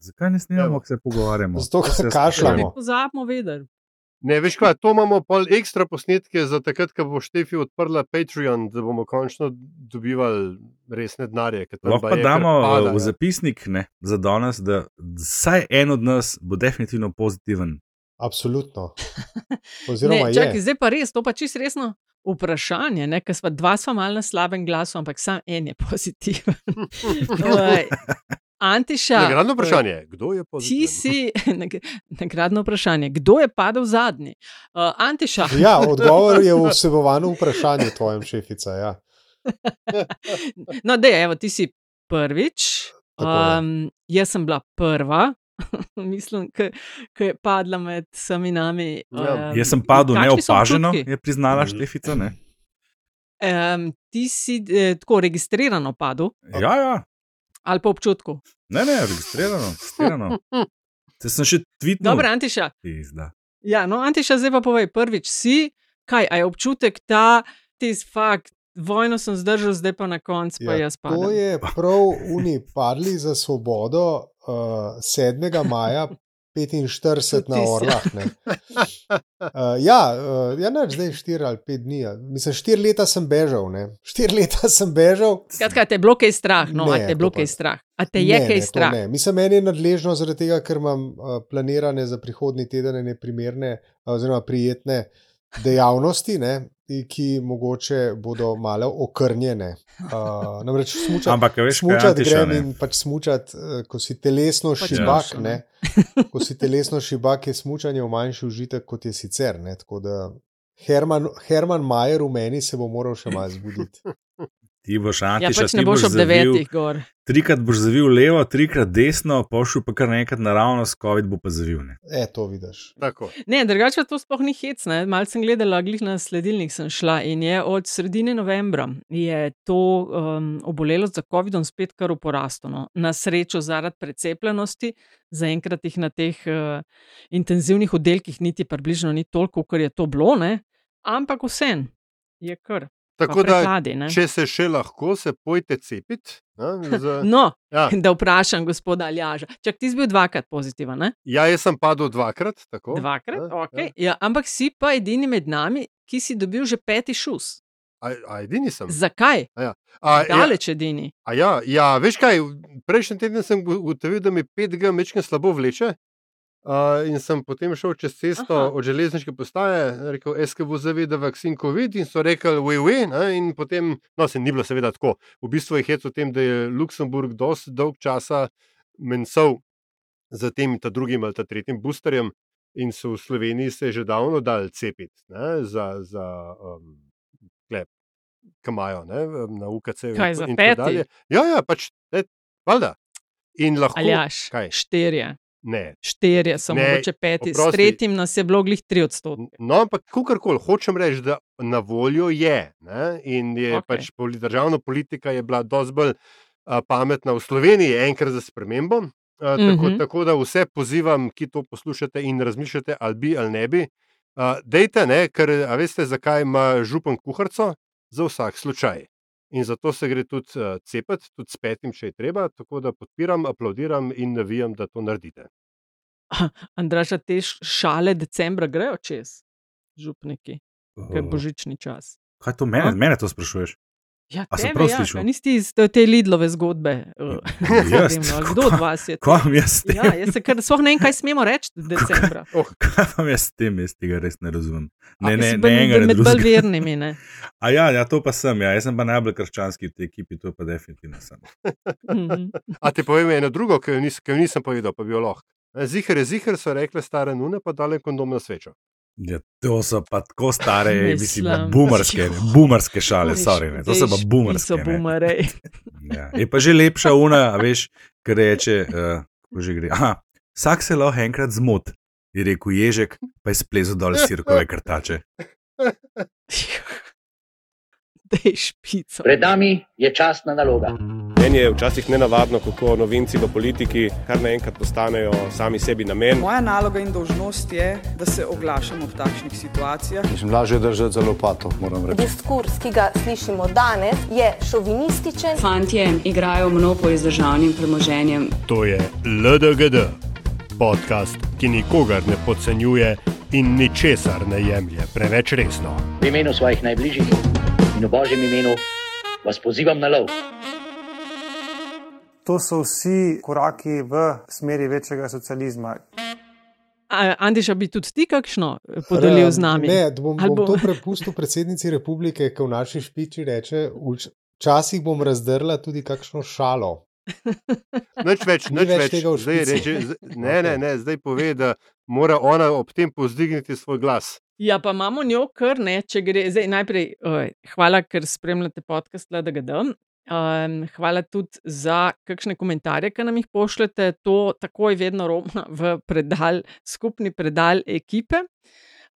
Zakaj ne snimamo, ko se pogovarjamo? Zato, ker se Ne kašljamo. pozabimo vedeti. Ne, veš kaj, to imamo pol ekstra posnetke za takrat, ko bo Štefi odprla Patreon, da bomo končno dobivali resne denarje. Lahko pa damo pada, pada, v zapisnik ne, za danes, da vsaj en od nas bo definitivno pozitiven. Absolutno. Oziroma, Ne, je. čakaj, zdaj pa res, to pa čist resno vprašanje, ne, ker sva dva sva mal na slabem glasu, ampak sam en je pozitiven. Antiša, Nagradno vprašanje, kdo je Ti pozitiven? si, nag- nagradno vprašanje, kdo je padel zadnji? Uh, Antiša, Ja, odgovor je vsebovan v vprašanju tvojem šefica. Ja. no, da je, evo, ti si prvič, Tako um, jaz sem bila prva, mislim, ki je padla med sami nami. Ja. Um, Jaz sem padel neopaženo, je priznala Mhm. Štefica. Ne? Um, ti si eh, tako registrirano padel, Ja, ja, ali pa občutku. ne, ne, registrirano. registrirano. Se sem še tweetnul. Dobro, Antiša. Pizda. Ja, no, Antiša, zdaj pa povej, prvič si, kaj, je občutek ta, ti fakt, vojno sem zdržal, zdaj pa na koncu pa Ja, jaz to padem. je prav oni padli za svobodo uh, 7. maja 45 na. Orlah. Uh, ja, uh, ja neč, zdaj 4 ali 5 dni. ja. Mislim, 4 leta sem bežal. Ne. 4 leta sem bežal. Skratka, te je bilo kaj strah, no, Ne, te je pa- kaj strah. A te je ne, kaj ne, strah. Ne. Mislim, meni je nadležno zaradi tega, ker imam uh, planirane za prihodni teden neprimerne uh, oziroma prijetne dejavnosti, ne, ki mogoče bodo malo okrnjene. Uh, namreč smučati. Ampak, veš, Smučati grem in pač smučati, eh, ko si telesno Pač šibak. Ne? ne. Ko si telesno šibak, je smučanje v manjši užitek, kot je sicer. Ne? Tako da Herman, Herman Majer v meni se bo moral še malo zbuditi. Ti boš Ja, Antiša, pač ne boš ob zavil- devetih gor. Trikrat boš zavil levo, trikrat desno, pošel pa kar naenkrat naravnost, COVID bo pa zavil. Ne? E, to vidiš. Tako. Ne, drugače pa to sploh ni hec. ne. Malce sem gledala, glih na sledilnik sem šla in je od sredine novembra je to um, obolelost za COVID-om spet kar v porastu. No. Na srečo zaradi precepljenosti, zaenkrat jih na teh uh, intenzivnih oddelkih niti približno ni toliko, kot je to bilo, ne? ampak vsem je kar. Tako da, prehladi, ne. če se še lahko, se pojte cepiti. ne, za- No, Ja. da vprašam gospoda Aljaža. Čak ti si bil dvakrat pozitiven, ne? Ja, jaz sem padel dvakrat. Tako, Dvakrat, Ja, okay. ja, ampak si pa edini med nami, ki si dobil že peti šus. A, a edini sem. Zakaj? A, ja, Daleč edini. a ja, ja, veš kaj, prejšnji teden sem ugotovil, da mi 5G mečke slabo vleče. Uh, in sem potem šel čez cesto Aha. Od železniške postaje, rekel, SKV zaveda vakcin COVID in so rekli, we, we, ne, in potem, no, se ni bilo seveda tako. V bistvu je hec o tem, da je Luksemburg dosti dolg časa mensal za tem in ta drugim ali ta tretjim boosterjem in so v Sloveniji se že davno dali cepiti ne, za, za um, klep, kamajo ne, na UKC. Kaj, za peti? Ja, ja, pač, ne, valjda. In lahko. Aljaš, Kaj? štirje. Ne. Štirje Ne, mogoče peti, s oprosti. tretjim nas je bilo glih tri odstotke. No, ampak kakorkoli, hočem reči, da na voljo je. Ne? In je okay. pač državna politika je bila dosti bolj a, pametna v Sloveniji, enkrat za spremembo. A, tako, Mhm. tako da vse pozivam, ki to poslušate in razmišljate, ali bi ali ne bi. A, dejte, ne, ker veste, zakaj ima župan kuharco? Za vsak slučaj. In zato se gre tudi cepiti, tudi s petim, če je treba. Tako da podpiram, aplaudiram in navijam, da to naredite. Andraža, te šale decembra grejo čez župniki, ker je božični čas. Kaj to mene, A? mene to sprašuješ? Ja, A sem tebe, ja, slišal? kaj Nisi iz te, Lidlove zgodbe. uh, Jaz? ali Kdo od vas je to? Kaj vam jaz? Ja, jaz se kar sploh ne vem, kaj smemo reči decembra. Kaj vam jaz s tem, jaz tega res ne razumem. Ne, A, ne, ne, bolj- enega, ne med bolj drugega. vernimi. Ne? A ja, ja, to pa sem, ja. jaz sem pa najbolj krščanski v tej ekipi, to pa definitivno sem. Mhm. A ti povem eno drugo, ki jo nis, ki jo nisem povedal, pa bi jo lahko. Zihar je zihar, so rekle stare nune, pa dale kondom na svečo. Ja, to so pa tako stare, mislim, Mislim. bumarske, bumarske šale, Veš, sorry, ne. to so pa veš, bumarske. So ne. bumarej. Ja. Je pa že lepša una, a veš, ki reče, uh, kako že gre. Aha, vsak se lahko enkrat zmot, je rekel ježek, pa je splezel dol sirkove krtače. Dej špico. Pred nami je časna naloga. Meni je včasih nenavadno, kako novinci v politiki kar naenkrat postanejo sami sebi namen. Moja naloga in dožnost je, da se oglašam v takšnih situacijah. Mislim, lažje držati za lopato, moram reči. Diskurs, ki ga slišimo danes, je šovinističen. Fantje igrajo monopoly z državnim premoženjem. To je LDGD, podcast, ki nikogar ne podcenjuje in ničesar ne jemlje preveč resno. V imenu svojih najbližjih in v božjem imenu vas pozivam na lov. To so vsi koraki v smeri večjega socializma. Andiša, bi tudi ti kakšno podelil z nami? Ne, bom, bom bo... to prepustil predsednici republike, ki v naši špiči reče: Včasih bom razdrla tudi kakšno šalo. Noč več, noč več, več zdaj reče, ne, ne, ne, zdaj pove, da mora ona ob tem povzdigniti svoj glas. Ja, pa imamo njo kar ne, če gre. Zdaj, najprej, oj, hvala, ker spremljate podcast LDGD. Um, hvala tudi za kakšne komentarje, ki nam jih pošljete. To takoj vedno roma v predal, skupni predal ekipe.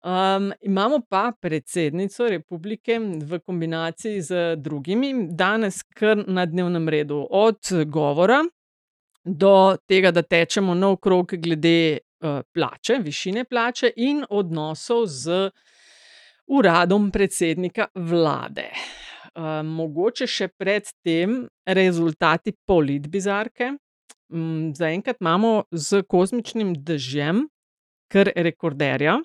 Um, imamo pa predsednico republike v kombinaciji z drugimi, danes kar na dnevnem redu, od govora do tega, da tečemo nov krog glede uh, plače, višine plače in odnosov z uradom predsednika vlade. Uh, mogoče še predtem rezultati politbizarke. Um, Zaenkrat imamo z kozmičnim dežjem, kar rekorderja.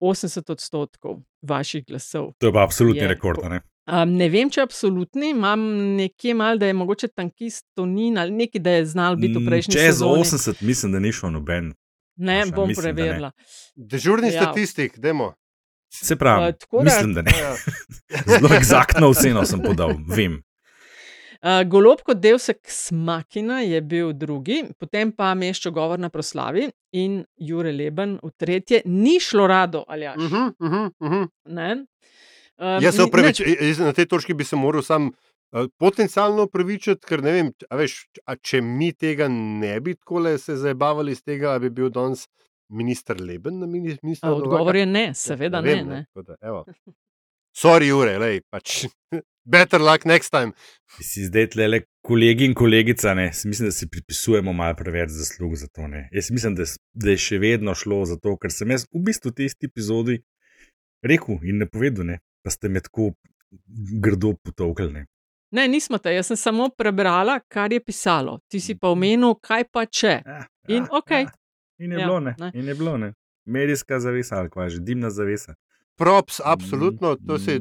80 odstotkov vaših glasov. To je pa absolutni je, rekord. Ne? Um, ne vem, če je absolutni, imam nekje mal, da je mogoče tankist Tonin ali nekaj, da je znal biti v prejšnji sezoni. Čez 80, mislim, da ni šel noben. Ne, Naša, bom preverila. Dežurni ja. statistik, demo. Se pravi, uh, mislim, da ne. Zelo eksaktno oceno sem podal, vem. Uh, Golob kot del Seksmakina je bil drugi, potem pa Meščo govor na proslavi in Jure Leben v tretje, ni šlo rado ali ja. Uh -huh, uh -huh, uh -huh. um, Jaz se upravičujem, na tej točki bi se moral sam uh, potencialno upravičiti, ker ne vem, veš, če mi tega ne bi tako le se zabavali z tega, bi bil danes minister Leben na ministrstvu. Odgovor je ne, seveda ja, ne. Vem, ne. ne. Sorry, Jure, lej, pač. Better luck next time. Si zdaj le kolegi in kolegica, ne? mislim, da si pripisujemo malo preveč zaslug za to. Ne? Jaz mislim, da, da je še vedno šlo za to, ker sem jaz v bistvu v tej epizodi rekel in ne povedal, ne? da ste me tako grdo potovkali. Ne? ne, nismo te, jaz sem samo prebrala, kar je pisalo. Ti si pa omenil, kaj pa če. Ja, in, okay. ja. In je ja, bilo ne. ne. In je bilo ne. Medijska zavesa ali kaj že, dimna zavesa props, absolutno, to se je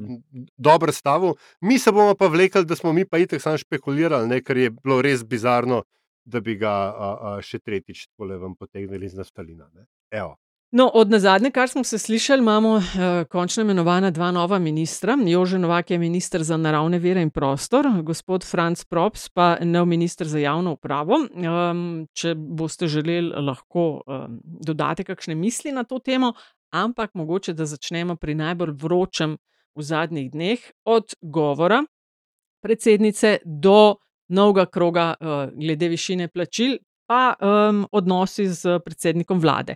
dobro stavil. Mi se bomo pa vlekli, da smo mi pa itek samo špekulirali, ne, ker je bilo res bizarno, da bi ga a, a, še tretjič polevem potegnili iz naftalina. No, od nazadnje, kar smo se slišali, imamo uh, končno imenovana dva nova ministra. Jože Novak je ministr za naravne vere in prostor, gospod Franz Props pa nov ministr za javno upravo. Um, če boste želeli, lahko um, dodate kakšne misli na to temo, ampak mogoče da začnemo pri najbolj vročem v zadnjih dneh, od govora predsednice do novega kroga uh, glede višine plačil. Pa um, odnosi z predsednikom vlade.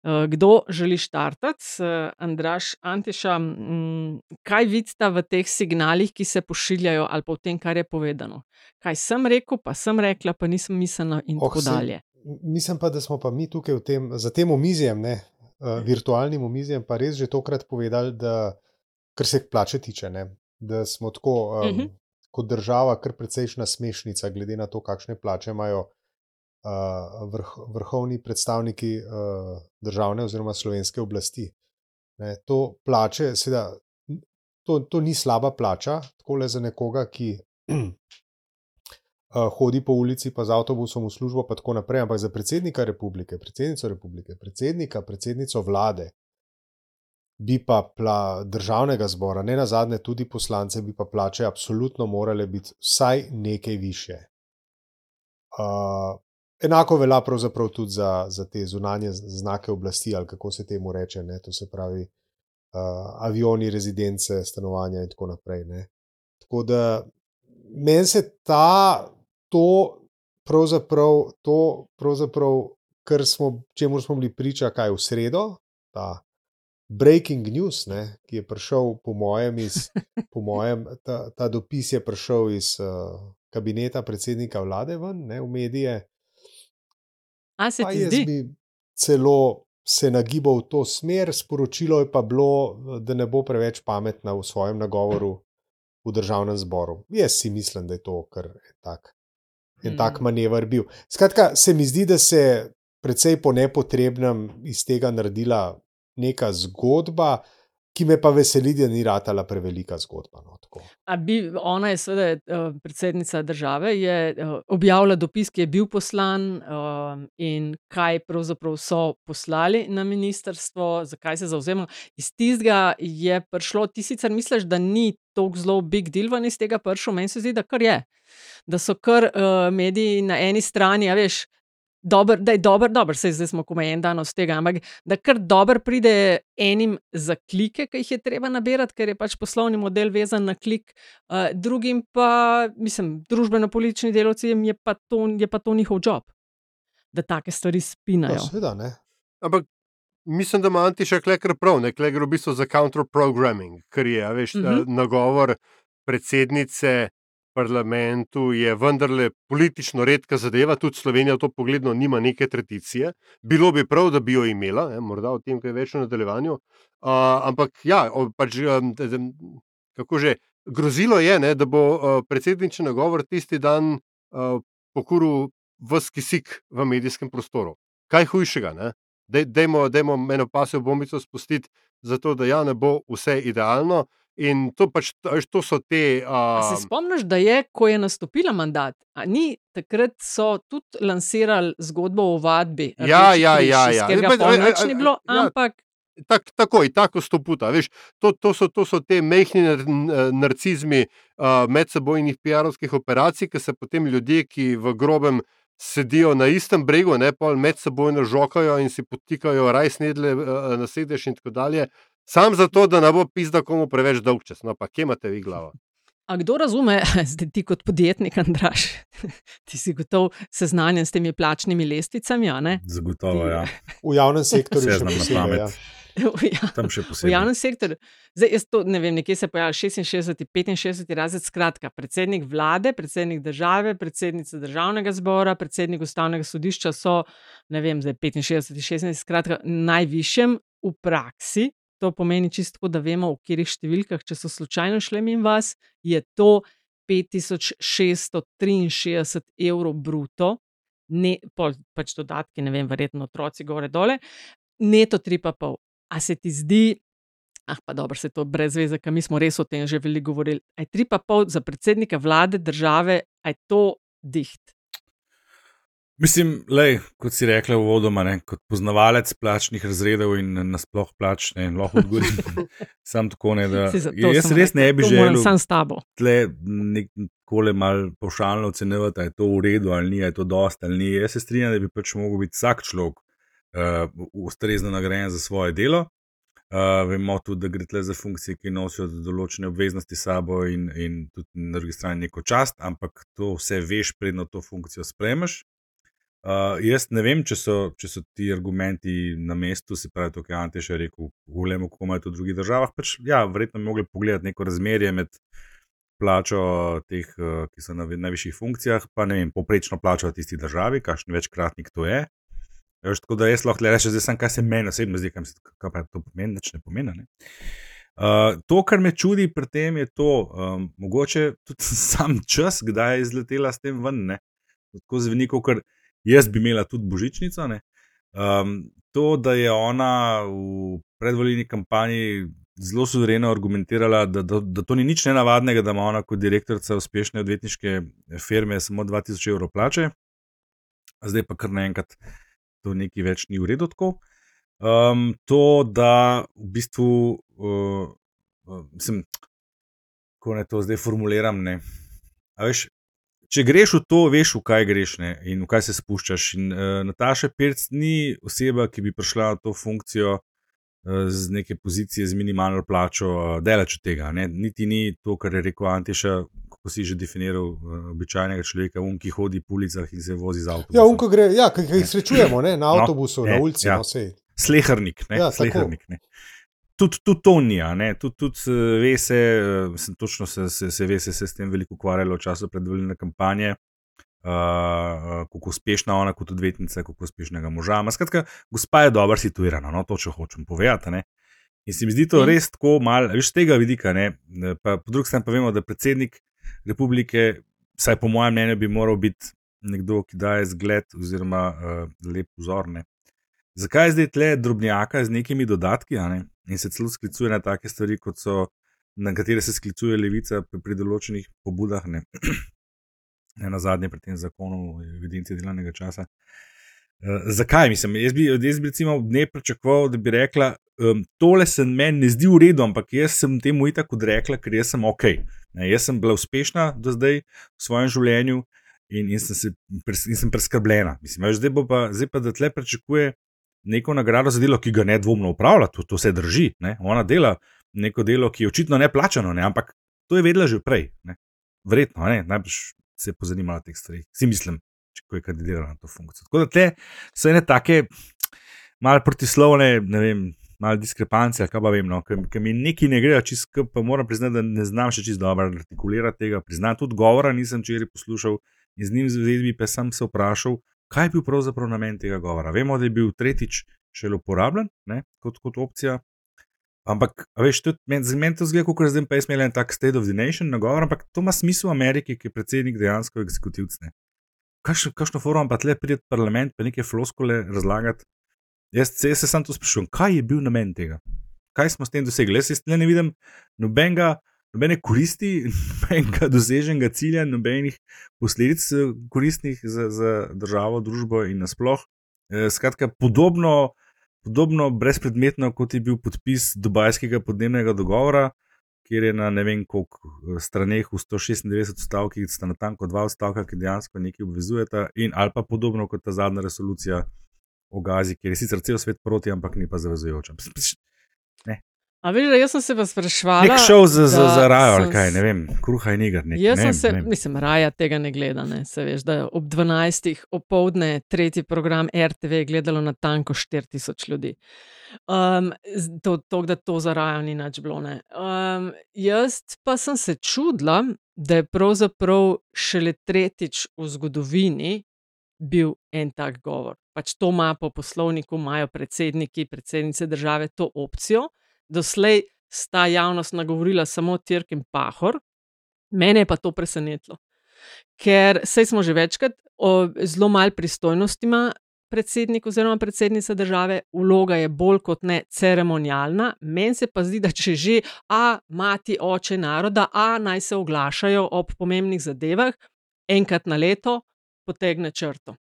Uh, kdo želi štartati? Uh, Andraš Antiša, um, kaj vidite v teh signalih, ki se pošiljajo, ali pa v tem, kar je povedano? Kaj sem rekel, pa sem rekla, pa nisem mislila, in oh, tako dalje. Mislim pa, da smo pa mi tukaj tem, za tem omizjem, ne, uh, virtualnim omizjem, pa res že tokrat povedali, da kar se plače tiče, ne, da smo tako um, uh -huh. kot država, kar precejšna smešnica, glede na to, kakšne plače imajo uh, vrh, vrhovni predstavniki uh, državne oziroma slovenske oblasti. Ne, to plače, seveda, to, to ni slaba plača, tako le za nekoga, ki uh, hodi po ulici, pa z avtobusom v službo, pa tako naprej. Ampak za predsednika republike, predsednico republike, predsednika, predsednico vlade, bi pa pla, državnega zbora, ne na zadnje tudi poslance, bi pa plače absolutno morale biti vsaj nekaj više. Uh, enako velja pravzaprav tudi za, za te zunanje znake oblasti, ali kako se temu reče, ne? to se pravi. Uh, avioni, rezidence, stanovanja, in tako naprej. Ne. Tako da meni se ta to pravzaprav, to pravzaprav, kar smo, čemu smo bili priča, kaj v sredo, ta breaking news, ne, ki je prišel, po mojem, iz, po mojem ta, ta dopis je prišel iz uh, kabineta predsednika vlade ven, ne, v medije. A se Pa ti zdi? bi celo se nagibal v to smer, sporočilo je pa bilo, da ne bo preveč pametna v svojem nagovoru v državnem zboru. Jaz si mislim, da je to kar en tak, en tak Mm. manever bil. Skratka, se mi zdi, da se je precej po nepotrebnem iz tega naredila neka zgodba, ki me pa veseli, da ni ratala prevelika zgodba. No, tako. A bi, ona je seveda eh, predsednica države, je eh, objavila dopis, ki je bil poslan eh, in kaj pravzaprav so poslali na ministrstvo, zakaj se zauzemajo. Iz tistega je prišlo, ti sicer misliš, da ni tako zelo big deal ven iz tega prišel, meni se zdi, da kar je. Da so kar uh, mediji na eni strani, a veš, dober, da je dober, dober, sej zdaj smo komaj en dan od tega, ampak da kar dober pride enim za klike, ki jih je treba nabirati, ker je pač poslovni model vezan na klik, uh, drugim pa, mislim, družbeno-politični delavci jim je pa, to, je pa to njihov job, da take stvari Ja, spinajo. seveda, ne. Ampak mislim, da ima Antiša Kleker prav, ne Kleker v bistvu za counterprogramming, ker je, a veš, Mhm. uh -huh. nagovor predsednice parlamentu je vendarle politično redka zadeva, tudi Slovenija v to pogledno nima neke tradicije. Bilo bi prav, da bi jo imela, ne, morda o tem kaj več v nadaljevanju. Uh, ampak ja, pač, um, kako že, grozilo je, ne, da bo uh, predsedničen nagovor tisti dan uh, pokuril vse kisik v medijskem prostoru. Kaj hujšega? Dej- Dajmo, dajmo eno pasjo bombico spustiti, zato da ja, ne bo vse idealno. In to, pač, a to so te. A Uh, se spomniš, da je, ko je nastopila mandat, a ni takrat so tudi lansirali zgodbo o vadbi? Ja, Rdeči ja, ja, ja. katerega Pač, pol a- a- nič ni a- bilo, ja. ampak tak, takoj, tako sto puta. Veš, to, to, so, to so te mehki n- narcizmi uh, medsebojnih PR-ovskih operacij, ki se potem ljudje, ki v grobem sedijo na istem bregu, ne pol medsebojno žokajo in si potikajo rajsnedle uh, na sedež in tako dalje. Sam zato, da ne bo pizda komu preveč dolg čas. No, pa kje imate vi glavo? A kdo razume, zdaj ti kot podjetnik, Andraš, ti si gotov seznanjen s temi plačnimi lestvicami, a ne? Zagotovo, ja. V javnem sektorju na posebej. pamet. Ja. Ja. Tam še V posebej. javnem sektorju, zdaj jaz to ne vem, nekje se pojavlja 66, 65 razred. Skratka, predsednik vlade, predsednik države, predsednica državnega zbora, predsednik ustavnega sodišča so, ne vem, zdaj 65, 16, skratka, najvišjem v praksi. To pomeni čisto, da vemo, v katerih številkah, če so slučajno šle min vas, je to 5663 evrov bruto, ne, pol, pač dodatki, ne vem, verjetno otroci gore dole, neto 3,5. A se ti zdi, ah, pa dobro, se to brez veze, ker mi smo res o tem že veliko govorili. Aj 3,5 za predsednika vlade države, aj to diht. Mislim, lej, kot si rekla v vodoma, ne, kot poznavalec plačnih razredov in nasploh plač, ne, lahko odgovorim. Sam tako ne, da jaz sem res rekla, ne bi želel Sam s tabo. tle nekole mal pošalno ocenjevati, ali je to v redu ali ni, ali je to dost ali ni. Jaz se strinjam, da bi pač mogel biti vsak človek uh, ustrezno nagrajen za svoje delo. Uh, vemo tudi, da gre tle za funkcije, ki nosijo določene obveznosti s sabo in, in tudi na drugi strani neko čast, ampak to vse veš, predno to funkcijo spremeš. Uh, jaz ne vem, če so, če so ti argumenti na mestu, se pravi, to, kar je Ante še rekel, govorimo, kako imajo to v drugih državah. Pač, ja, verjetno bi mogli pogledati neko razmerje med plačo teh, uh, ki so na najvišjih funkcijah, pa ne vem, poprečno plačo v tisti državi, kakšen večkratnik to je. Veš, tako da jaz lahko rečem, zdaj sem, kaj se meni osebno zdi, kaj, mi se- kaj pa to pomeni, nič ne pomeni. Ne? Uh, to, kar me čudi pri tem, je to, um, mogoče tudi sam čas, kdaj je izletela s tem ven. Ne? Tako zveni, kot jaz bi imela tudi božičnico. ne. Um, to, da je ona v predvoljeni kampanji zelo suvereno argumentirala, da, da, da to ni nič nenavadnega, da ima ona kot direktorica uspešne odvetniške firme samo 2000 evrov plače, zdaj pa kar naenkrat to nekaj več ni v redu. tako. Um, to, da v bistvu, uh, uh, mislim, kako naj to zdaj formuliram. Ne? A Veš, če greš v to, veš, v kaj greš ne? in v kaj se spuščaš. In, uh, Nataša Pirc ni oseba, ki bi prišla na to funkcijo uh, z neke pozicije z minimalno plačo, uh, delač od tega. Ne? Niti ni to, kar je rekel Antiša. Kako si že definiral uh, običajnega človeka, um, ki hodi po ulicah in se vozi z avtom. Ja, unko gre, ja, ki jih srečujemo ne, na avtobusu, No, na ne, ulici. ja. No, sej. Slehrnik, ne, Ja, ja, tako. slehrnik ne. Tudi, tudi to ni, tudi, tudi eh, ve se, eh, sem točno se, se, se ve, se, s tem veliko ukvarjalo v času predvoljene kampanje. Uh, kako uspešna ona kot odvetnica, kako uspešnega moža. Ma, skratka, gospa je dobro situirana, no, to če hočem povedati. Ne. In se mi zdi to res tako malo, viš tega vidika. Ne. Pa, po drugi strani pa vemo, da predsednik republike, vsaj po mojem mnenju, bi moral biti nekdo, ki daje zgled oziroma uh, lep vzor. Ne. Zakaj je zdaj tle drobnjaka z nekimi dodatki ne? In se celo sklicuje na take stvari, kot so, na katere se sklicuje levica pri, pri določenih pobudah, ne, ne na zadnje pri tem zakonu o evidenci delovnega časa. Uh, zakaj mislim? Jaz bi, jaz bi recimo ne pričakoval, da bi rekla, um, tole se meni ne zdi v redu, ampak jaz sem temu itak odrekla, ker jaz sem ok. Ne, jaz sem bila uspešna do zdaj v svojem življenju in, in, sem, se, in sem preskrbljena. Mislim, veš, zdaj, pa, zdaj pa da tle pričakuje neko nagrado za delo, ki ga nedvomno upravlja, to, to se drži. Ne? Ona dela neko delo, ki je očitno ne plačano, ne? ampak to je vedela že prej. Ne? Verjetno, ne? najbrž se je pozanimala teh stvari. Si mislim, če ko je kandidirala na to funkcijo. Tako da te so ene take malo protislovne, ne vem. Malo diskrepance, kaj pa vem, no, ker mi neki ne grejo čisto, pa moram priznati, da ne znam še čisto dobro artikulirati tega. Priznam tudi govora, nisem včeraj poslušal in z njim zvezi pa sem se vprašal, kaj je bil pravzaprav namen tega govora. Vemo, da je bil tretjič še uporabljen ne, kot, kot opcija. Ampak, veš, tudi meni to zgleda, kot da zdaj pa je imel en tak State of the Nation nagovor, ampak to ima smisel v Ameriki, ki je predsednik dejansko eksekutivc. ne. Kakšno, forum pa tle pride v parlament, pa neke floskole razlagati. Jaz, jaz se sam to sprašujem, kaj je bil namen tega? Kaj smo s tem dosegli? Jaz, jaz ne vidim nobenega, nobene koristi, nobenega doseženega cilja, nobenih posledic eh, koristnih za, za državo, družbo in nasploh. Eh, Skratka, podobno, podobno brezpredmetno, kot je bil podpis Dubajskega podnebnega dogovora, kjer je na ne vem koliko eh, straneh v 196 stavkih, sta na tanko dva odstavka, ki dejansko nekaj obvezujeta, in ali pa podobno kot ta zadnja resolucija o Gazi, kjer je sicer cel svet proti, ampak ni pa zavezujoča. A veš, jaz sem se pa sprašvala. Nek šov za, za, za rajo ali sem kaj, ne vem, kruha in iger. Nek, Jaz ne sem vem, se, ne vem. mislim, raja tega ne gleda. Ne, se veš, da ob 12. opoldne tretji program RTV je gledalo na tanko 4000 ljudi. Um, to, to, da to za rajo ni nič bilo. ne. Um, jaz pa sem se čudila, da je pravzaprav šele tretjič v zgodovini bil en tak govor. Pač to ima po poslovniku, imajo predsedniki, predsednice države to opcijo. Doslej sta javnost nagovorila samo Tirk in Pahor, mene je pa to presenetilo. Ker sej smo že večkrat, o, zelo malo pristojnosti ima predsednik oziroma predsednica države, vloga je bolj kot ne ceremonialna. Meni se pa zdi, da če že, a mati, oče naroda, a naj se oglašajo ob pomembnih zadevah, enkrat na leto potegne črto.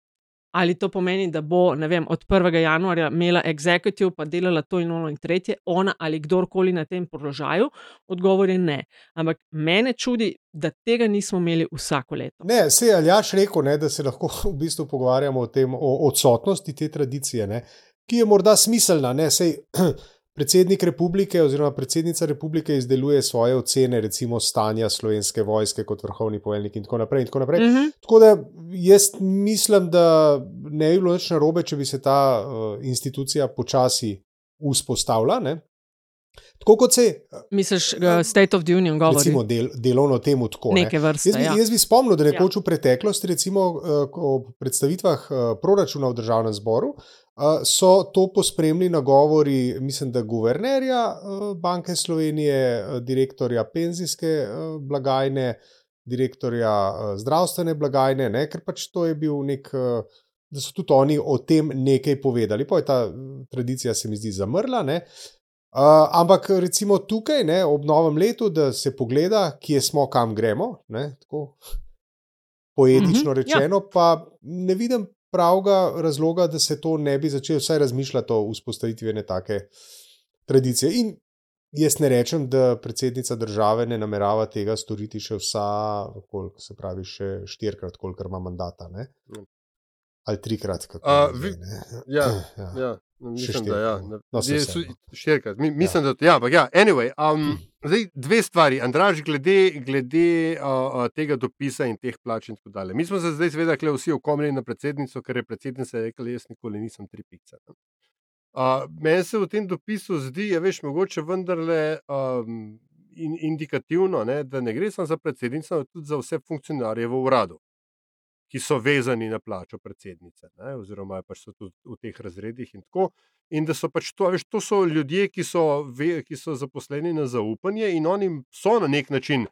Ali to pomeni, da bo vem, od 1. januarja imela executive, pa delala to in ono in tretje, ona ali kdorkoli na tem položaju? Odgovor je ne. Ampak mene čudi, da tega nismo imeli vsako leto. Ne, se je Aljaš rekel, ne, da se lahko v bistvu pogovarjamo o tem, o odsotnosti te tradicije, ne, ki je morda smiselna. Ne, sej, predsednik republike oziroma predsednica republike izdeluje svoje ocene, recimo stanja slovenske vojske kot vrhovni poveljnik in tako naprej. In tako, naprej. Mm -hmm. tako da jaz mislim, da ne bi bilo nič narobe, če bi se ta uh, institucija počasi vzpostavila. Ne. Tako kot se Misliš, uh, State of the Union govori? recimo del, delovno temu tako. ne. Neke vrste, Jaz bi, ja. jaz bi spomnil, da nekoč v preteklosti, recimo eh, ob predstavitvah eh, proračuna v državnem zboru, eh, so to pospremili nagovori, mislim, da guvernerja eh, Banke Slovenije, eh, direktorja penzijske eh, blagajne, direktorja zdravstvene blagajne, ne, ker pač to je bil nek. Da so tudi oni o tem nekaj povedali. Pa je ta tradicija, se mi zdi, zamrla. Ne? Uh, ampak recimo tukaj, ne, ob novem letu, da se pogleda, kje smo, kam gremo, ne, tako poetično Mhm, ja. rečeno, pa ne vidim pravega razloga, da se to ne bi začelo vsaj razmišljati o vzpostavitvi ene take tradicije. In jaz ne rečem, da predsednica države ne namerava tega storiti še vsa, koliko se pravi, še štirikrat, kolikor ima mandata. Ne? Ali trikrat, je vi- ne. Ja, Ja. ja. Še Mislim, da ja. No, Je Štirikrat. Mi, mislim, da ja, ampak ja. Anyway, um, zdaj dve stvari. Andraž, glede, glede uh, uh, tega dopisa in teh plač in tako dalje. Mi smo se zdaj seveda vsi okomili na predsednico, ker je predsednica rekla, jaz nikoli nisem tri pice. Uh, Meni se v tem dopisu zdi, da je veš, mogoče vendarle um, in, indikativno, ne, da ne gre samo za predsednico, ampak tudi za vse funkcionarje v uradu, ki so vezani na plačo predsednice, ne, oziroma pač so tudi v teh razredih in tako. In da so pač to, veš, to so ljudje, ki so, ve, ki so zaposleni na zaupanje in oni so na nek način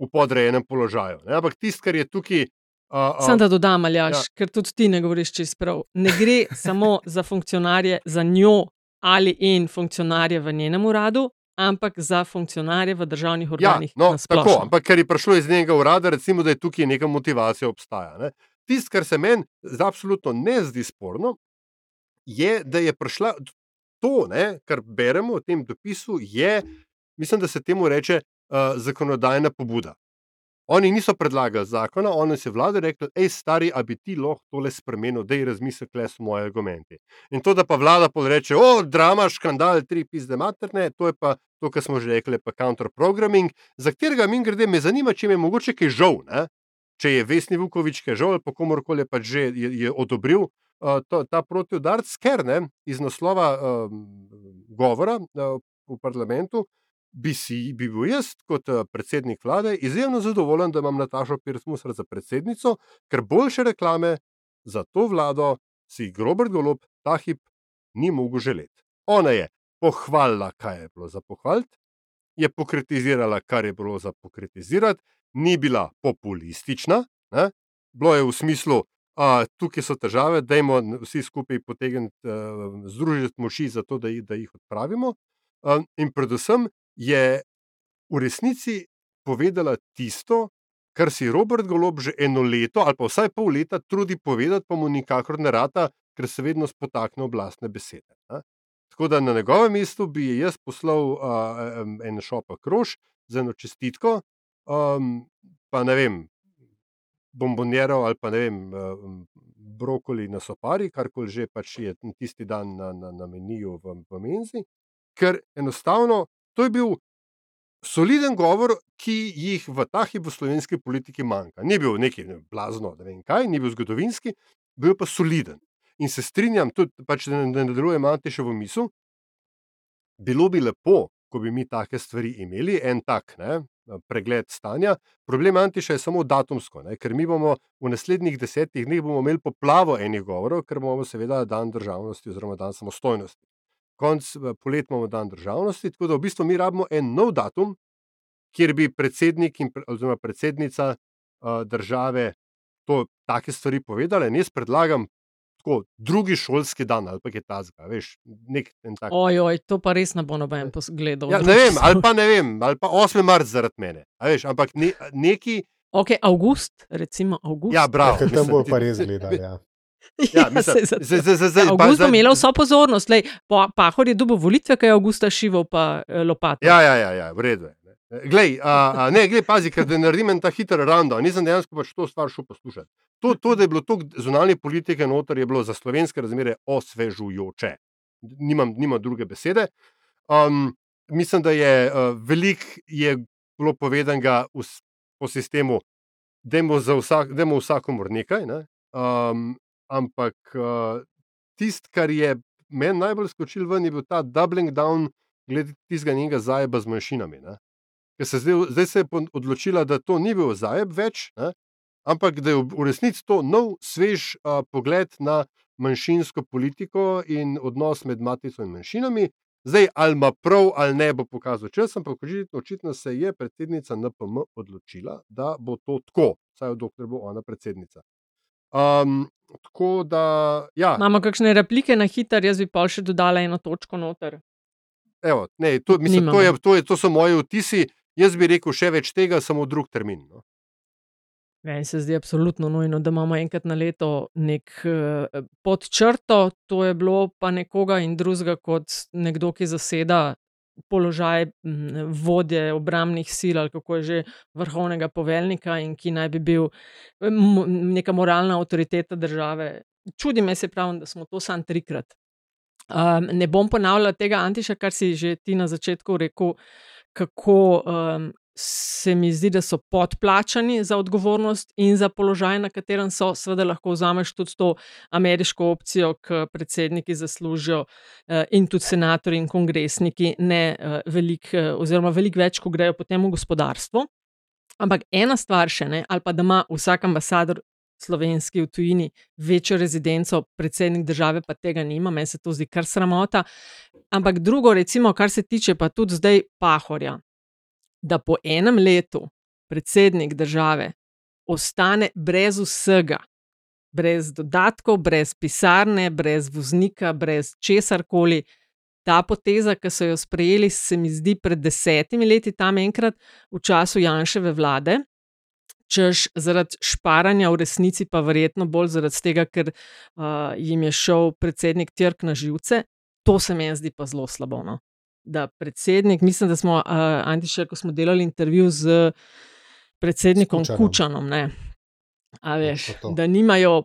v podrejenem položaju. Ne. Ampak tisto, kar je tukaj. Uh, uh, Sam da dodam, Aljaš, ja. ker tudi ti ne govoriš čist prav. Ne gre samo za funkcionarje, za njo ali in funkcionarje v njenem uradu, ampak za funkcionarje v državnih organih. Ja, no, tako, ampak ker je prišlo iz njenega urada, recimo, da je tukaj neka motivacija obstaja. Tisto, kar se meni absolutno ne zdi sporno, je, da je prišla to, ne, kar beremo v tem dopisu, je, mislim, da se temu reče uh, zakonodajna pobuda. Oni niso predlagali zakona, oni so vladi rekli, hej, stari, a bi ti lahko tole spremenil, da je razmislek, le so moji argumenti. In to, da pa vlada podreče, o, drama, škandal, tri pizde materne, to je pa to, kar smo že rekli, pa counterprogramming, za katerega mi grede, me zanima, če mi je mogoče kaj žal, ne? če je Vesni Vukovič kaj žal, ali pa komorkoli pa že je, je odobril uh, to, ta protiudarc, ker ne, iz naslova uh, govora uh, v parlamentu bi, si, bi bil jaz, kot eh, predsednik vlade, izjemno zadovoljen, da imam Natašo Pirsmusar za predsednico, ker boljše reklame za to vlado si Robert Golob ta hip ni mogel želeti. Ona je pohvalila, kaj je bilo za pohvaliti, je pokritizirala, kar je bilo za pokritizirati, ni bila populistična, ne? bilo je v smislu. A, tukaj so težave, da jim vsi skupaj potegnemo, uh, združiti moči, zato da jih, da jih odpravimo. Uh, in predvsem je v resnici povedala tisto, kar si Robert Golob že eno leto ali pa vsaj pol leta trudi povedati, pa mu nikakor ne rata, ker se vedno spotakne oblastne besede. Ne? Tako da na njegovem mestu bi jaz poslal uh, en šopek rož z eno čestitko, um, pa ne vem, bombonjero ali pa ne vem, um, brokoli na sopari, karkoli že pač je tisti dan na, na, na meniju v, v menzi, ker enostavno To je bil soliden govor, ki jih v ta hip v slovenski politiki manjka. Ni bil neki ne, blazno, ne vem kaj, ni bil zgodovinski, bil pa soliden. In se strinjam, tudi pač, da ne nadaljujem Antiša v mislu. Bilo bi lepo, ko bi mi take stvari imeli, en tak ne, pregled stanja. Problem Antiša je samo datumsko, ne, ker mi bomo v naslednjih desetih dneh imeli poplavo enih govorov, ker bomo seveda dan državnosti oziroma dan samostojnosti konc poletja imamo dan državnosti, tako da v bistvu mi rabimo en nov datum, kjer bi predsednik in oziroma predsednica uh, države to take stvari povedali. In jaz predlagam tako drugi šolski dan ali pa je ta zga, veš, nek en tak. Ojoj, to pa res ne bo noben posgledal. Ja, ne vem, ali pa ne vem, ali pa 8. marc zaradi mene. Veš, ampak ne, neki. Ok, avgust, recimo avgust. Ja, bravo. Ja, tam bo pa res gledal, ja. Ja, Avgust bo imel vso pozornost, Lej, pa, Pahor je dobil volitve, kaj je Augusta šival, pa eh, lopato. Ja, ja, ja, ja v redu je. Glej, a, a, ne, glej, pazi, ker da naredim ta hiter rando, nisem dejansko pač to stvar šel poslušati. To, to, da je bilo to zunanje politike noter, je bilo za slovenske razmere osvežujoče. Nimam, nimam druge besede. Um, mislim, da je uh, veliko je bilo povedanega v, po sistemu, da je vsak, vsakomor nekaj. Ne? Um, ampak uh, tisto, kar je meni najbolj skočil ven, je bil ta doubling down, glede tistega njenega zajeba z manjšinami. Se zdaj, zdaj se je odločila, da to ni bil zajeb več, ne? ampak da je v resnici to nov, svež uh, pogled na manjšinsko politiko in odnos med matico in manjšinami. Zdaj, ali ima prav ali ne, bo pokazal čas, ampak očitno se je predsednica NPM odločila, da bo to tako, vsaj dokler bo ona predsednica. Um, tako da. Ja. Imamo kakšne replike na hiter, jaz bi pa še dodala eno točko noter. Evo, ne, to, mislim, to, je, to, je, to so moji vtisi. Jaz bi rekel še več tega, samo drug termin. No. Meni se zdi absolutno nujno, da imamo enkrat na leto nek uh, pod črto, to je bilo pa nekoga in drugega kot nekdo, ki zaseda položaj vodje obramnih sil, ali kako je že vrhovnega poveljnika, in ki naj bi bil neka moralna avtoriteta države. Čudi me se pravi, da smo to sam trikrat. Um, ne bom ponavljala tega, Antiša, kar si že ti na začetku rekel, kako um, se mi zdi, da so podplačani za odgovornost in za položaj, na katerem so. Seveda lahko vzameš tudi to ameriško opcijo, ki predsedniki zaslužijo eh, in tudi senatorji in kongresniki ne eh, veliko, eh, oziroma veliko več, ko grejo potem v gospodarstvo. Ampak ena stvar še ne, ali pa da ima vsak ambasador slovenski v tujini večjo rezidenco, predsednik države pa tega nima, meni se to zdi kar sramota. Ampak drugo, recimo, kar se tiče pa tudi zdaj Pahorja, da po enem letu predsednik države ostane brez vsega, brez dodatkov, brez pisarne, brez voznika, brez česar koli. Ta poteza, ki so jo sprejeli, se mi zdi pred desetimi leti, tam enkrat v času Janševe vlade, češ zaradi šparanja, v resnici pa verjetno bolj zaradi tega, ker uh, jim je šel predsednik Tirk na živce, to se mi zdi pa zelo slabo. No? Da predsednik, mislim, da smo, uh, Antišer, ko smo delali intervju z predsednikom Kučanom. Kučanom, ne, a veš, da nimajo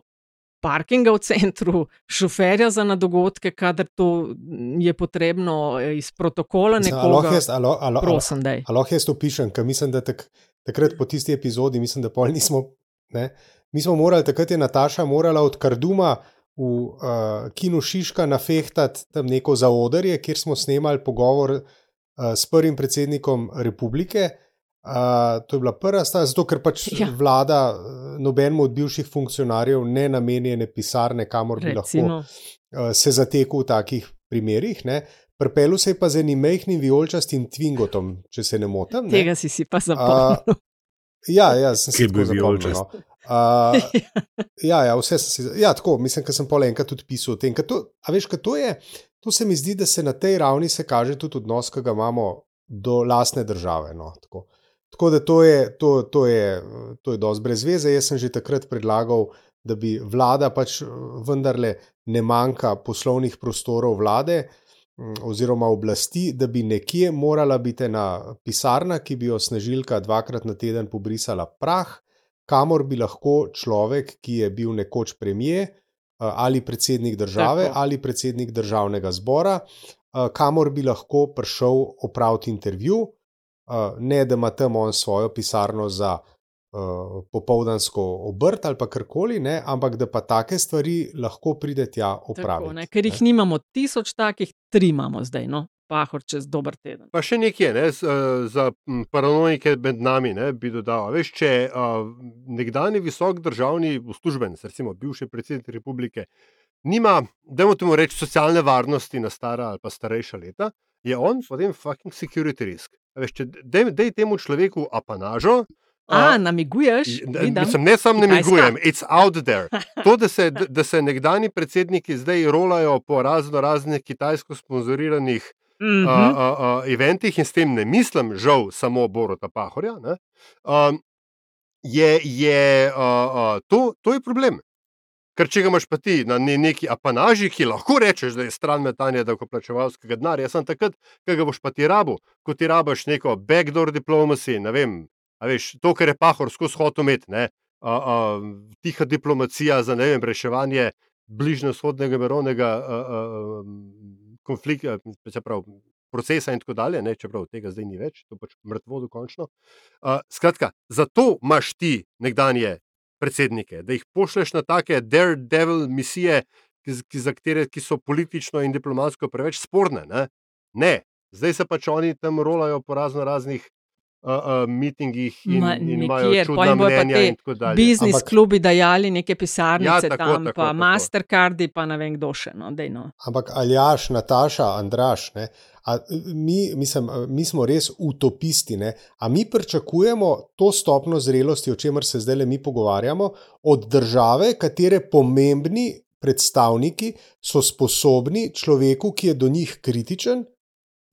parkinga v centru, šoferja za na dogodke, kadar to je potrebno eh, iz protokola nekoga. jaz- a lo- a lo- a- Prosim, daj. a lahko jaz to pišem, ker mislim, da tak, takrat po tisti epizodi, mislim, da pol nismo. Ne, mi smo morali, takrat je Nataša morala od Karduma v uh, kinu Šiška nafehtati tam neko zaodrje, kjer smo snemali pogovor uh, s prvim predsednikom republike. Uh, to je bila prva stvar, zato ker pač Ja. vlada uh, nobenemu od bivših funkcionarjev ne namenjene pisarne, kamor bi Recimo. lahko uh, se zatekel v takih primerih. Ne. Prepelu se je pa z enim mehkim vijolčastim Twingotom, če se ne motim. Ne. Tega si si pa zapomnil. Uh, ja, ja, sem si bil tako zapomnil. vijoličast. No. Uh, ja, ja, vse sem si. Ja, tako, mislim, da sem pol enkrat tudi pisal o tem. To, a veš, kaj to je? To se mi zdi, da se na tej ravni se kaže tudi odnos, ki ga imamo do lastne države. No, tako. tako da to je, to, to je, to je dosti brez veze. Jaz sem že takrat predlagal, da bi vlada pač vendarle ne manjka poslovnih prostorov vlade mm, oziroma oblasti, da bi nekje morala biti ena pisarna, ki bi jo snažilka dvakrat na teden pobrisala prah, kamor bi lahko človek, ki je bil nekoč premije ali predsednik države Tako. ali predsednik državnega zbora, eh, kamor bi lahko prišel opraviti intervju, eh, ne da ima tam on svojo pisarno za popoldansko obrt ali karkoli, ne, ampak da pa take stvari lahko pride tja Tako, opraviti. ne, ker jih nimamo tisoč takih, tri imamo zdaj, no, pahor čez dober teden. Pa še nekaj ne, z, eh, za paranoike med nami ne, bi dodal. a Veš, če uh, nekdani visok državni uslužbenec, recimo bivši predsednik republike, nima, da mu temu reči, socialne varnosti na stara ali pa starejša leta, je on potem fucking security risk. A Veš, če dej, dej temu človeku apanažo. A, namiguješ? Ne, Vidim. Mislim, ne samo namigujem, it's out there. To, da se, da se nekdani predsedniki zdaj rolajo po razno raznih kitajsko sponzoriranih Mhm. a, a, a, eventih in s tem ne mislim, žal, samo Borota Pahorja, ne, um, je, je a, a, to, to je problem. Ker če ga imaš pa ti na ne, neki apanaži, ki lahko rečeš, da je stran metanja davkoplačevalskega denarja, sem takrat, ko ga boš pa ti rabo, ko ti rabaš neko backdoor diplomacy, ne vem, veš, to, kar je Pahor skozi hotel imeti, ne, a, a, tiha diplomacija za ne vem, reševanje bližnjo-vzhodnega mirovnega a, a, konflikta, se pravi, procesa in tako dalje, ne, čeprav tega zdaj ni več, to pač mrtvo dokončno. Uh, skratka, zato imaš ti nekdanje predsednike, da jih pošleš na take daredevil misije, ki, ki, za katere ki so politično in diplomatsko preveč sporne. Ne, ne. zdaj se pač oni tam rolajo po razno raznih. Uh, uh, mitingih in, Ma, in imajo čudna mnenja, in te tako dalje. biznis Ampak- klubi dajali neke pisarnice Ja, tako, tam, tako, pa tako. Mastercardi, pa ne vem kdo še. No, dej, no. Ampak Aljaš, Nataša, Andraš, ne, a, mi, mislim, mi smo res utopisti. Ne, a mi pričakujemo to stopno zrelosti, o čemer se zdaj le mi pogovarjamo, od države, katere pomembni predstavniki so sposobni človeku, ki je do njih kritičen,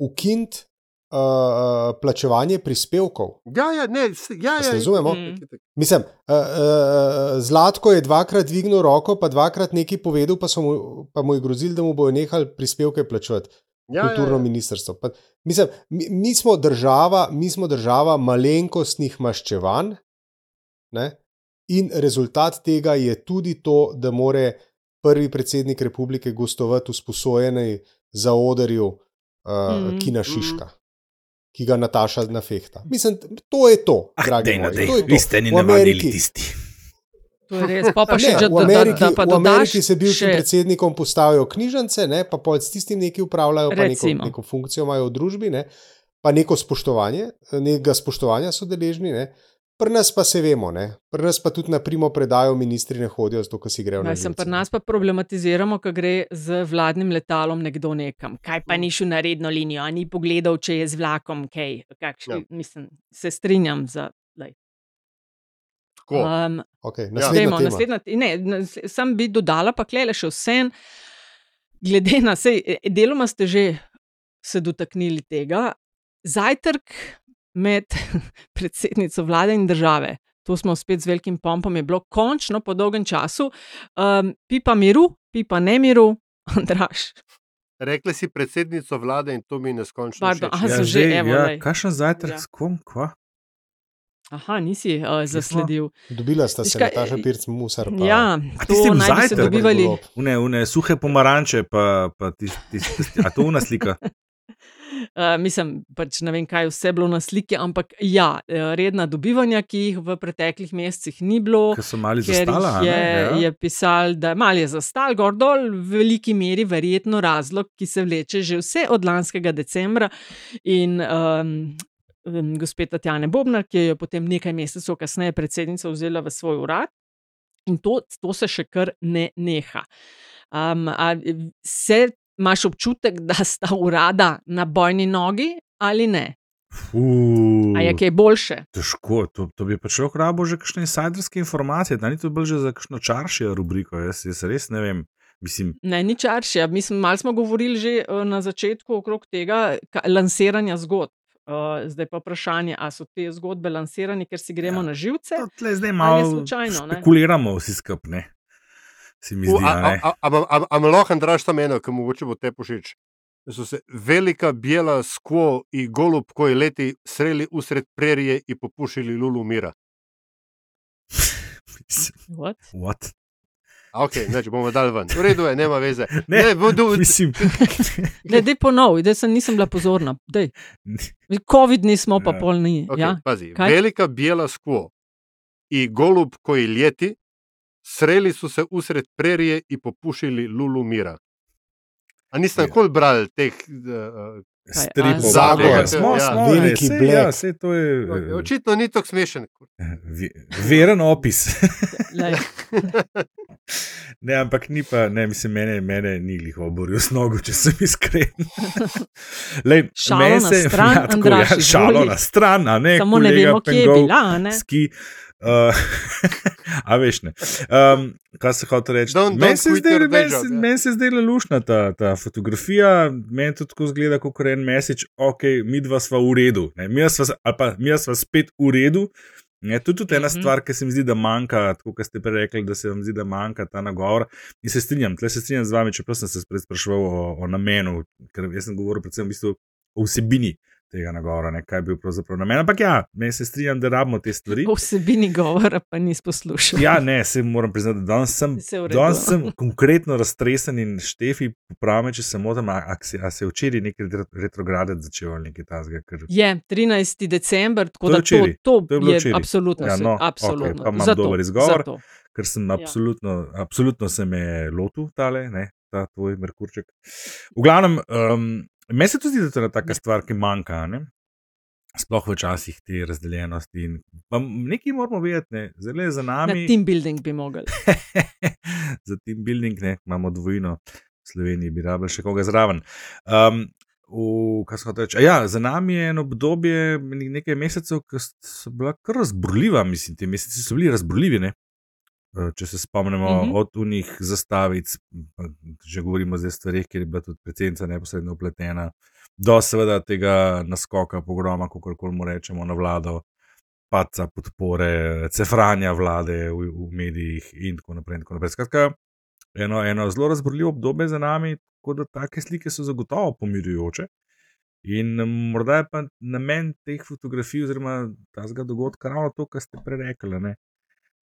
ukiniti uh, plačevanje prispevkov. Ja, ja, ne, ja, A se ja, razumemo? Mm. Mislim, uh, uh, Zlatko je dvakrat dvignil roko, pa dvakrat nekaj povedal, pa, so mu, pa mu je grozil, da mu bojo nehali prispevke plačevati. Ja, ja, kulturno ja. ministrstvo. Pa, mislim, mi, mi, smo država, mi smo država malenkostnih maščevanj, ne? in rezultat tega je tudi to, da more prvi predsednik republike gostovati v sposojenej zaodrju uh, mm. Kina Šiška. Ki ga Nataša nafehta. Mislim, to je to, Ah, dragi dej, moji. dej, To je to. vi ste ni V navadili Ameriki- tisti. To je res. Pa pa Ne, še, da, v Ameriki, da, da pa v Ameriki se bivšim še- predsednikom postavijo knjižnice, ne, pa pol s tistim nekaj upravljajo, pa neko, Recimo. neko funkcijo imajo v družbi, ne, pa neko spoštovanje, nekega spoštovanja so deležni. Ne. Pri nas pa se vemo, ne. pri nas pa tudi na primo predajo ministri ne hodijo, zato ker si grejo na Ja, živce. pri nas pa problematiziramo, ko gre z vladnim letalom nekdo nekam. Kaj pa ni šel na redno linijo, ni pogledal, če je z vlakom kaj. Kakšni, ja. Mislim, se strinjam za. lej. Tako. Um, Okay, Ja. naslednja Dajmo, tema. naslednja, ne, nas- sam bi dodala, pa klele še vse. Glede na vse, deloma ste že se dotaknili tega. Zajtrk med predsednico vlade in države. To smo spet z velikim pompom, je bilo končno po dolgem času. Um, pipa miru, pipa ne miru, Andraš. Rekli si predsednico vlade in to mi je neskončno. Pardon, aha, sem že, evo, ja, lej. kakšen zajtrk, Ja. s kom, kva? Aha, nisi uh, zasledil. Dobila sta se kaj, Nataša Pirc Musar. Pa, Ja, A tisti bi se zajtrk? dobivali. Une, une suhe pomaranče, pa, pa tisti, tis, tis, a to una slika. Uh, mislim, pač ne vem, kaj vse je bilo na sliki, ampak ja, eh, redna dobivanja, ki jih v preteklih mesecih ni bilo. Ker so mali zastala, je, ne? Ja. je pisal, da mal je zastal, gor dol, v veliki meri verjetno razlog, ki se vleče že vse od lanskega decembra. In um, gospod Tatjana Bobnar, ki jo je potem nekaj mesecev kasneje predsednica vzela v svoj urad, in to, to se še kar ne neha. Um, se imaš občutek, da sta urada na bojni nogi ali ne? Fuh, A je kaj boljše? Težko, to, to bi pa človek rabo že kakšne insiderske informacije, da ni to bolj že za kakšno čaršijo rubriko. Jaz, jaz res ne vem. Mislim, Ne, ni čaršija. Mislim, malo smo govorili že eh, na začetku okrog tega ka, lansiranja zgodb. Uh, zdaj pa vprašanje, ali so te zgodbe lansirane, ker si gremo Ja. na živce. zdaj Ali je malo slučajno, ne? spekuliramo vsi skupaj. Se mi U, zdi, a- a ne. a- a- a- a- a me lahko Andraš tam eno, ki mogoče bo te pošič. So se velika bijela skvo in golub koji leti sreli usred prerije in popušili lulu mira. What? What? Ok, neč bomo dal ven. V redu je, nema veze. Ne, ne bodo, Mislim, Ne, dej ponovi, da sem nisem bila pozorna. Dej. COVID nismo, pa Ja. pol ni. okay, Ja? pazi, Kaj? velika bijela skvo in golub koji leti sreli su se usred prerije in popušili lulu mira. A niste Ja. nikoli brali teh uh, stripov. Zagor. tega. Smo, Ja. smo, Veliki ne, Black. ja, sej to je uh, Očitno ni tako smešen. ve- veren opis. Ne, ampak ni pa, ne, mislim, mene, mene ni jih oboril s nogo, če sem iskren. Lej, Šalo meni na se- stran, ja, tako, Andraž, ja, šalo na stran, a ne. Samo ne kolega vemo, kje je Pengov bila. Ne? Ski. Uh, a veš ne. Um, kaj se hoče reči? Meni se day meni se- ja. meni se zdela lušna ta, ta fotografija, meni to tako zgleda kot en mesič, ok, mi dva sva v redu, ne, mi sva, ali pa mi sva spet v redu. Ne, to je tudi ena Mhm. stvar, ki se mi zdi, da manjka, tako kot ste prej rekli, da se vam zdi, da manjka ta nagovor. In se strinjam, tle se strinjam z vami, čeprav sem se spet spraševal o, o namenu, ker jaz sem govoril predvsem v bistvu o vsebini tega nagovora, ne, kaj je bil pravzaprav namen. Ampak ja, meni se strinjam, da rabimo te stvari. O vsebini govora pa nisi poslušal. Ja, ne, se moram priznati, da danes sem, danes sem konkretno raztresen in štefi, popravi, če se motim, a, a, se- a se je včeraj neki retro- retrogradec začel ali nekaj tasga. Ker... Je 13. december, tako To da to, to, To je je včeraj. absolutno. Ja, no, absolutno. okej, pa imam Zato, dober izgovor. zato. ker sem Ja. absolutno, absolutno se me lotil, tale, ne, ta tvoj Merkurček. V glavnem, um, meni se tudi zdi, da to je ena taka stvar, ki manjka. Ne? Sploh v časih te razdeljenosti. In, nekaj moramo vedeti, ne? zelo je za Na nami. team building bi mogli. za team building, ne, imamo dvojino, v Sloveniji bi rabili še koga zraven. Um, v, Ja, za nami je eno obdobje ne- nekaj mesecev, ki so bila kar razburljiva, mislim, ti meseci so bili razburljivi. Ne? Eh, Če se spomnimo uh Mhm. -huh. od unih zastavic, že govorimo zdaj o stvareh, kjer je bila tudi predsednica neposredno upletena, do seveda tega naskoka, pogroma, kako koli mu rečemo, na vlado, paca podpore, cefranja vlade v, v medijih in tako naprej. In tako naprej. Skratka, eno, eno zelo razborljivo obdobje za nami, tako da take slike so zagotovo pomirjujoče. In mm, morda je pa namen teh fotografij, oziroma tega dogodka, ravno to, kar ste prej rekli?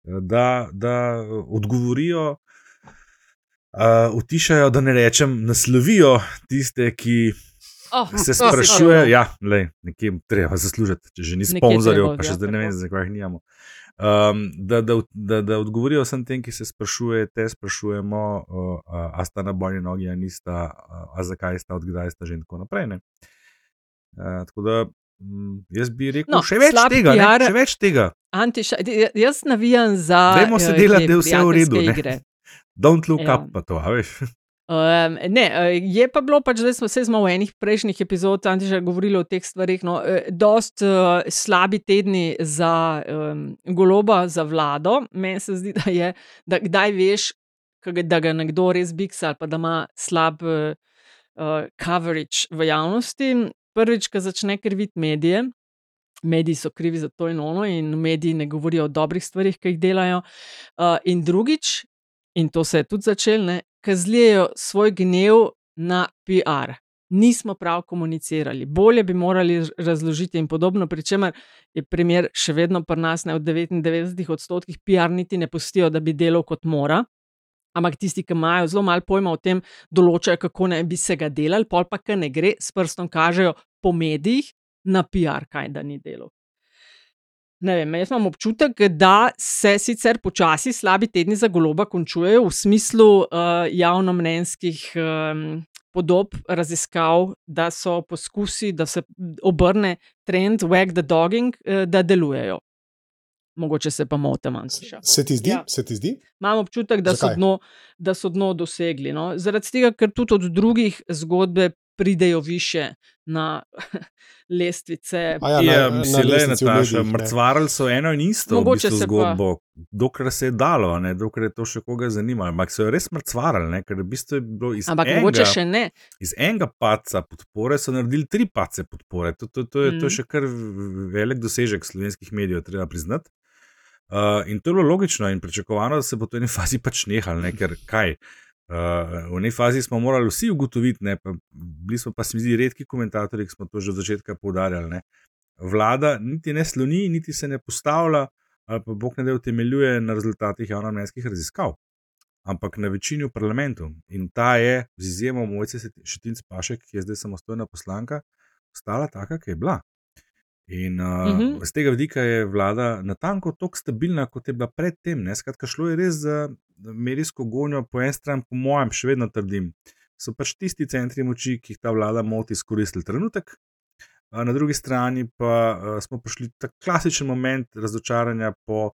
Da, da odgovorijo, uh, utišajo, da ne rečem, naslovijo tiste, ki Oh, se sprašuje, ja, lej, nekje treba zaslužiti, če že ni sponzorjev, pa še zdaj ne vem, tako. zakaj jih nimamo. Um, da, da, da, da odgovorijo vsem tem, ki se sprašujete, sprašujemo, uh, a, sta na bojni nogi, a nista, a, zakaj sta, odkdaj sta že in tako naprej. ne. Uh, tako da jaz bi rekel, No, še več tega, ne, PR še več tega. Antiša, jaz navijam za. Dajmo se eh, delati, da je vse v redu. prijateljske Ne? igre. Don't look Ja. up, pa to, veš. Um, ne, eh, je pa bilo pač, da smo se v enih prejšnjih epizodah Antiša govorili o teh stvarih. No, eh, dost uh, slabi tedni za um, goloba, za vlado. Meni se zdi, da je, da kdaj veš, da ga nekdo res biksa ali pa da ima slab uh, coverage v javnosti. Prvič, ko začne kriviti medije. Mediji so krivi za to in ono, in mediji ne govorijo o dobrih stvarih, ki jih delajo. Uh, in drugič, in to se je tudi začelo, kazlijejo svoj gnev na PR. Nismo prav komunicirali, bolje bi morali raz- razložiti in podobno, pri čemer je primer še vedno pri nas, ne v 99 odstotkih, PR niti ne pustijo, da bi delal kot mora. Ampak tisti, ki imajo zelo malo pojma o tem, določajo, kako naj bi se ga delali, pol pa, ki ne gre, s prstom kažejo po medijih na PR, kaj da ni delal. Ne vem, jaz imam občutek, da se sicer počasi slabi tedni za goloba končujejo v smislu uh, javnomnenjskih um, podob, raziskav, da so poskusi, da se obrne trend wag the dogging, uh, da delujejo. Mogoče se pa motim. Se ti zdi? Ja. Se ti zdi? Imam občutek, da so, Zakaj? dno, da so dno dosegli. No? Zaradi tega, ker tudi od drugih zgodbe pridejo više na lestvice. A ja, Ja, na- mislim, na le, lestvici v Nataša, mrcvarili so eno in isto v Mogoče bistvu se pa- zgodbo, dokler se je dalo, ne, dokler je to še koga zanimalo. Ampak so jo res mrcvarili, ne, ker v bistvu je bilo iz Ampak enega, mogoče še ne. iz enega paca podpore so naredili tri pace podpore. To, to, to, je, to je Mm. še kar v- velik dosežek slovenskih medijev, treba priznati. Uh, in to je bilo logično in pričakovano, da se bo to v eni fazi pač nehalo, ne, ker kaj. Uh, v eni fazi smo morali vsi ugotoviti, ne, pa, bili smo pa, se mi zdi, redki komentatorji, ki smo to že od začetka poudarjali. Ne. Vlada niti ne sloni, niti se ne postavlja, ali pa Bog ne da utemeljuje na rezultatih javnomnenjskih raziskav, ampak na večini v parlamentu. In ta je, z izjemo Mojce Šetinc Pašek, ki je zdaj samostojna poslanka, ostala taka, ki je bila. In uh, uh -huh. z tega vidika je vlada natanko tako stabilna, kot je bila predtem. ne. Skratka, šlo je res za medijsko gonjo, po eni strani, po mojem, še vedno trdim, so pač tisti centri moči, ki jih ta vlada moti, izkoristili trenutek. A Na drugi strani pa uh, smo prišli v ta klasičen moment razočaranja po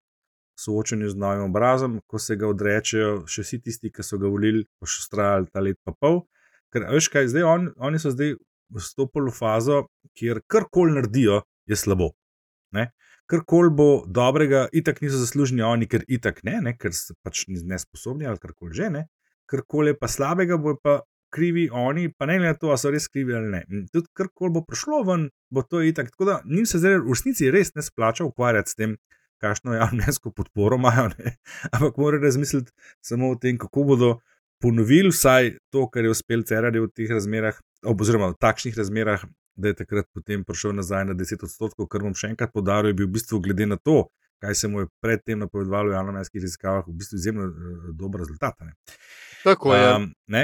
soočanju z novim obrazom, ko se ga odrečejo še vsi tisti, ki so ga volili, pa še ustrajali ta let pa pol. Ker, veš kaj, zdaj on, oni so zdaj vstopili v fazo, kjer karkoli naredijo, je slabo. Ne? Karkoli bo dobrega, itak niso zaslužni oni, ker itak ne, ne ker so pač nesposobni ali karkoli že ne. Karkoli je pa slabega, bo pa krivi oni, pa ne glede na to, ali so res krivi ali ne. In tudi karkoli bo prišlo ven, bo to itak. Tako da njim se zdaj v resnici res ne splača ukvarjati s tem, kakšno javnensko podporo imajo, ne? ampak morajo razmisliti samo o tem, kako bodo ponovili vsaj to, kar je uspel Cerarje v teh razmerah, oziroma v takšnih razmerah, da je takrat potem prišel nazaj na 10 odstotkov, kar bom še enkrat podaril, je bil v bistvu glede na to, kaj se mu je predtem napovedovalo v javnomnenjskih raziskavah, v bistvu izjemno uh, dober rezultat. Ne? Tako je. Um, ne?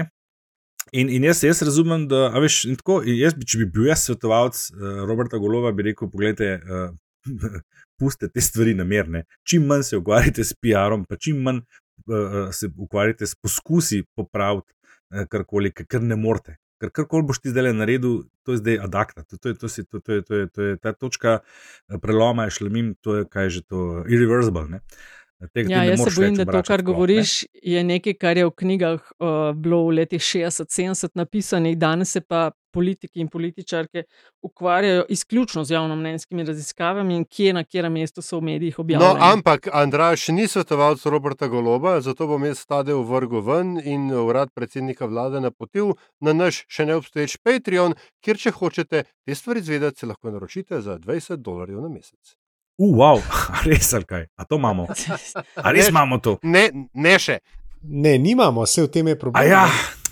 In, in jaz, jaz razumem, da, veš, tako, jaz, če bi bil jaz svetovalec uh, Roberta Golova, bi rekel: Poglejte, uh, pustite te stvari namerne. Čim manj se ukvarjate s PR-om, pa čim manj uh, se ukvarjate s poskusi popraviti uh, karkoli, ker ne morete. Ker karkoli boš ti zdaj naredil, to je zdaj adakta, to, to, to, to, to, to, je, to je ta točka eh, preloma, je šlemim, to je kaj že to, irreversible. Ne? Ti Ja, ne jaz se bojim, da to, kar sploh, ne. govoriš, je nekaj, kar je v knjigah uh, bilo v letih 60-70 napisanih, danes se pa politiki in političarke ukvarjajo izključno z javnomnenjskimi raziskavami in kje na katerem mestu so v medijih No, objavljeni. ampak Andraš ni svetovalec Roberta Goloba, zato bom jaz ta del vrgel ven in urad predsednika vlade napotil na naš še neobstoječ Patreon, kjer, če hočete te stvari izvedeti, se lahko naročite za 20 dolarjev na mesec. Uh, wow, a res ali kaj? A to imamo? A res Ne, imamo to? Ne, ne še. Ne, nimamo, vse v tem je problem. A ja,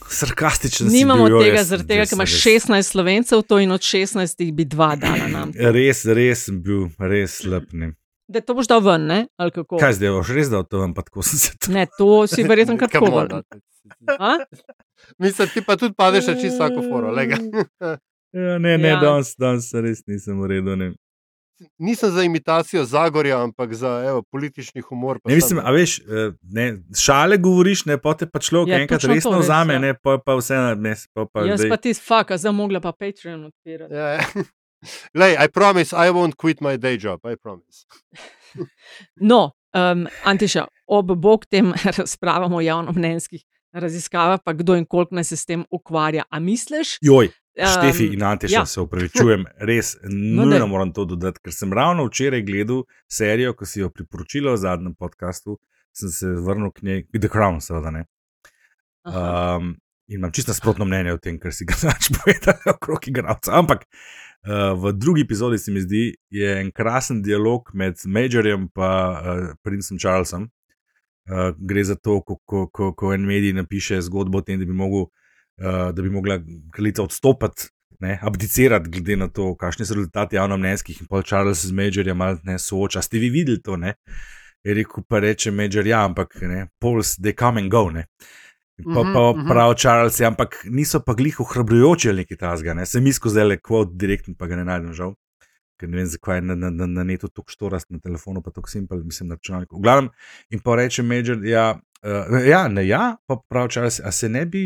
sarkastičen si Nimamo bil, jo, tega, jaz- zaradi tega, ker imaš res- 16 slovencev, to in od 16 bi dva dala nam. Res, res sem bil, res. Ne. Da to boš dal ven, ne? Ali kako? Kaj zdaj, boš res dal to ven, pa tako sem se to. Ne, to si verjetno kar tako no. Mislim, ti pa tudi padeš na čisto vsako foro. lega. Ja, ne, ne, Ja. danes, danes res nisem v redu. Ne. Nisem za imitacijo Zagorja, ampak za evo, politični humor. pa Ne, mislim, a veš, eh, ne, šale govoriš, ne, pa te pa človek Ja, enkrat to, resno res, vzame, ja. ne, pa, pa vse na mes. Pa, pa Jaz zdaj- pa ti faka, zdaj mogla pa Patreon odpirati. Ja, ja. Lej, I promise, I won't quit my day job. I promise. No, um, Antiša, ob bok tem razpravam o javnomnenjskih raziskavah, pa kdo in koliko naj se s tem ukvarja. A misliš? Joj, Em, Štefi in Antiša, ja. se upravičujem, res No, nujno daj. moram to dodati, ker sem ravno včeraj gledal serijo, ki si jo priporočila v zadnjem podkastu, sem se vrnil k njej, The Crown, seveda ne. Um, in imam čisto nasprotno mnenje o tem, kar si ga znaš povedati okrog igralca. Ampak uh, v drugi epizodi se mi zdi, je en krasen dialog med Majorjem in uh, princem Charlesom. Uh, gre za to, ko, ko, ko, ko en medij napiše zgodbo o tem, da bi, mogel, uh, da bi mogla kraljica odstopiti, ne, abdicirati, glede na to, kakšni so rezultati javnomnenjskih in pol Charles z Majorjem malo ne sooča. Ste vi videli to? Ne? Je rekel, pa reče Major, ja, ampak ne, Pols, they come and go. Ne. Pa, Mhm, pa mhm. prav Charles, ja, ampak niso pa glih ohrabrujoči ali nekaj tasga. Ne. Sem iskal zdaj le kvot direktno, pa ga ne najdem žal. Ker ne vem, zakaj je na, na, na, na netu tako štorast, na telefonu pa tako simpel, mislim na računalniku. V glavnem, in pa reče Major, ja, uh, ja, ne, ja, pa prav Charles, a se ne bi,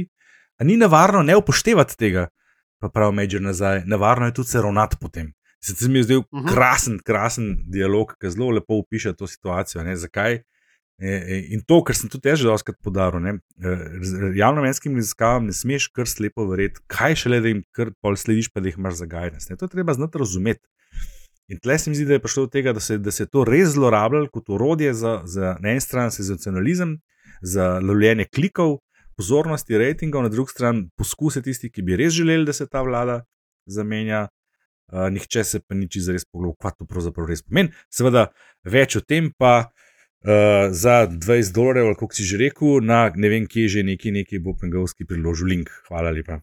a ni nevarno ne upoštevati tega, pa prav Major nazaj, nevarno je tudi se ravnati potem. Se mi je zdel Mhm. krasen, krasen dialog, ki zelo lepo opiše to situacijo. Ne, zakaj? E, e, In to, kar sem tudi že doskrat podaril, ne, e, javnomenskim raziskavam ne smeš kar slepo verjeti, kaj šele, da jim kar pol slediš, pa da jih imaš za. Ne. To je treba znati razumeti. In tle se mi zdi, da je prišlo do tega, da se, da se je to res zlorabljalo kot orodje za, za na eni strani senzacionalizem, za lovljenje klikov, pozornosti, rejtingov, na drugi strani poskuse tistih, ki bi res želeli, da se ta vlada zamenja. Uh, nihče se pa ni čisto res pogledal, kaj to pravzaprav res pomeni. Seveda, več o tem pa uh, za 20 dolarjev, kako si že rekel, na ne vem, kje že neki, neki bo pengovski priložil link. Hvala lepa.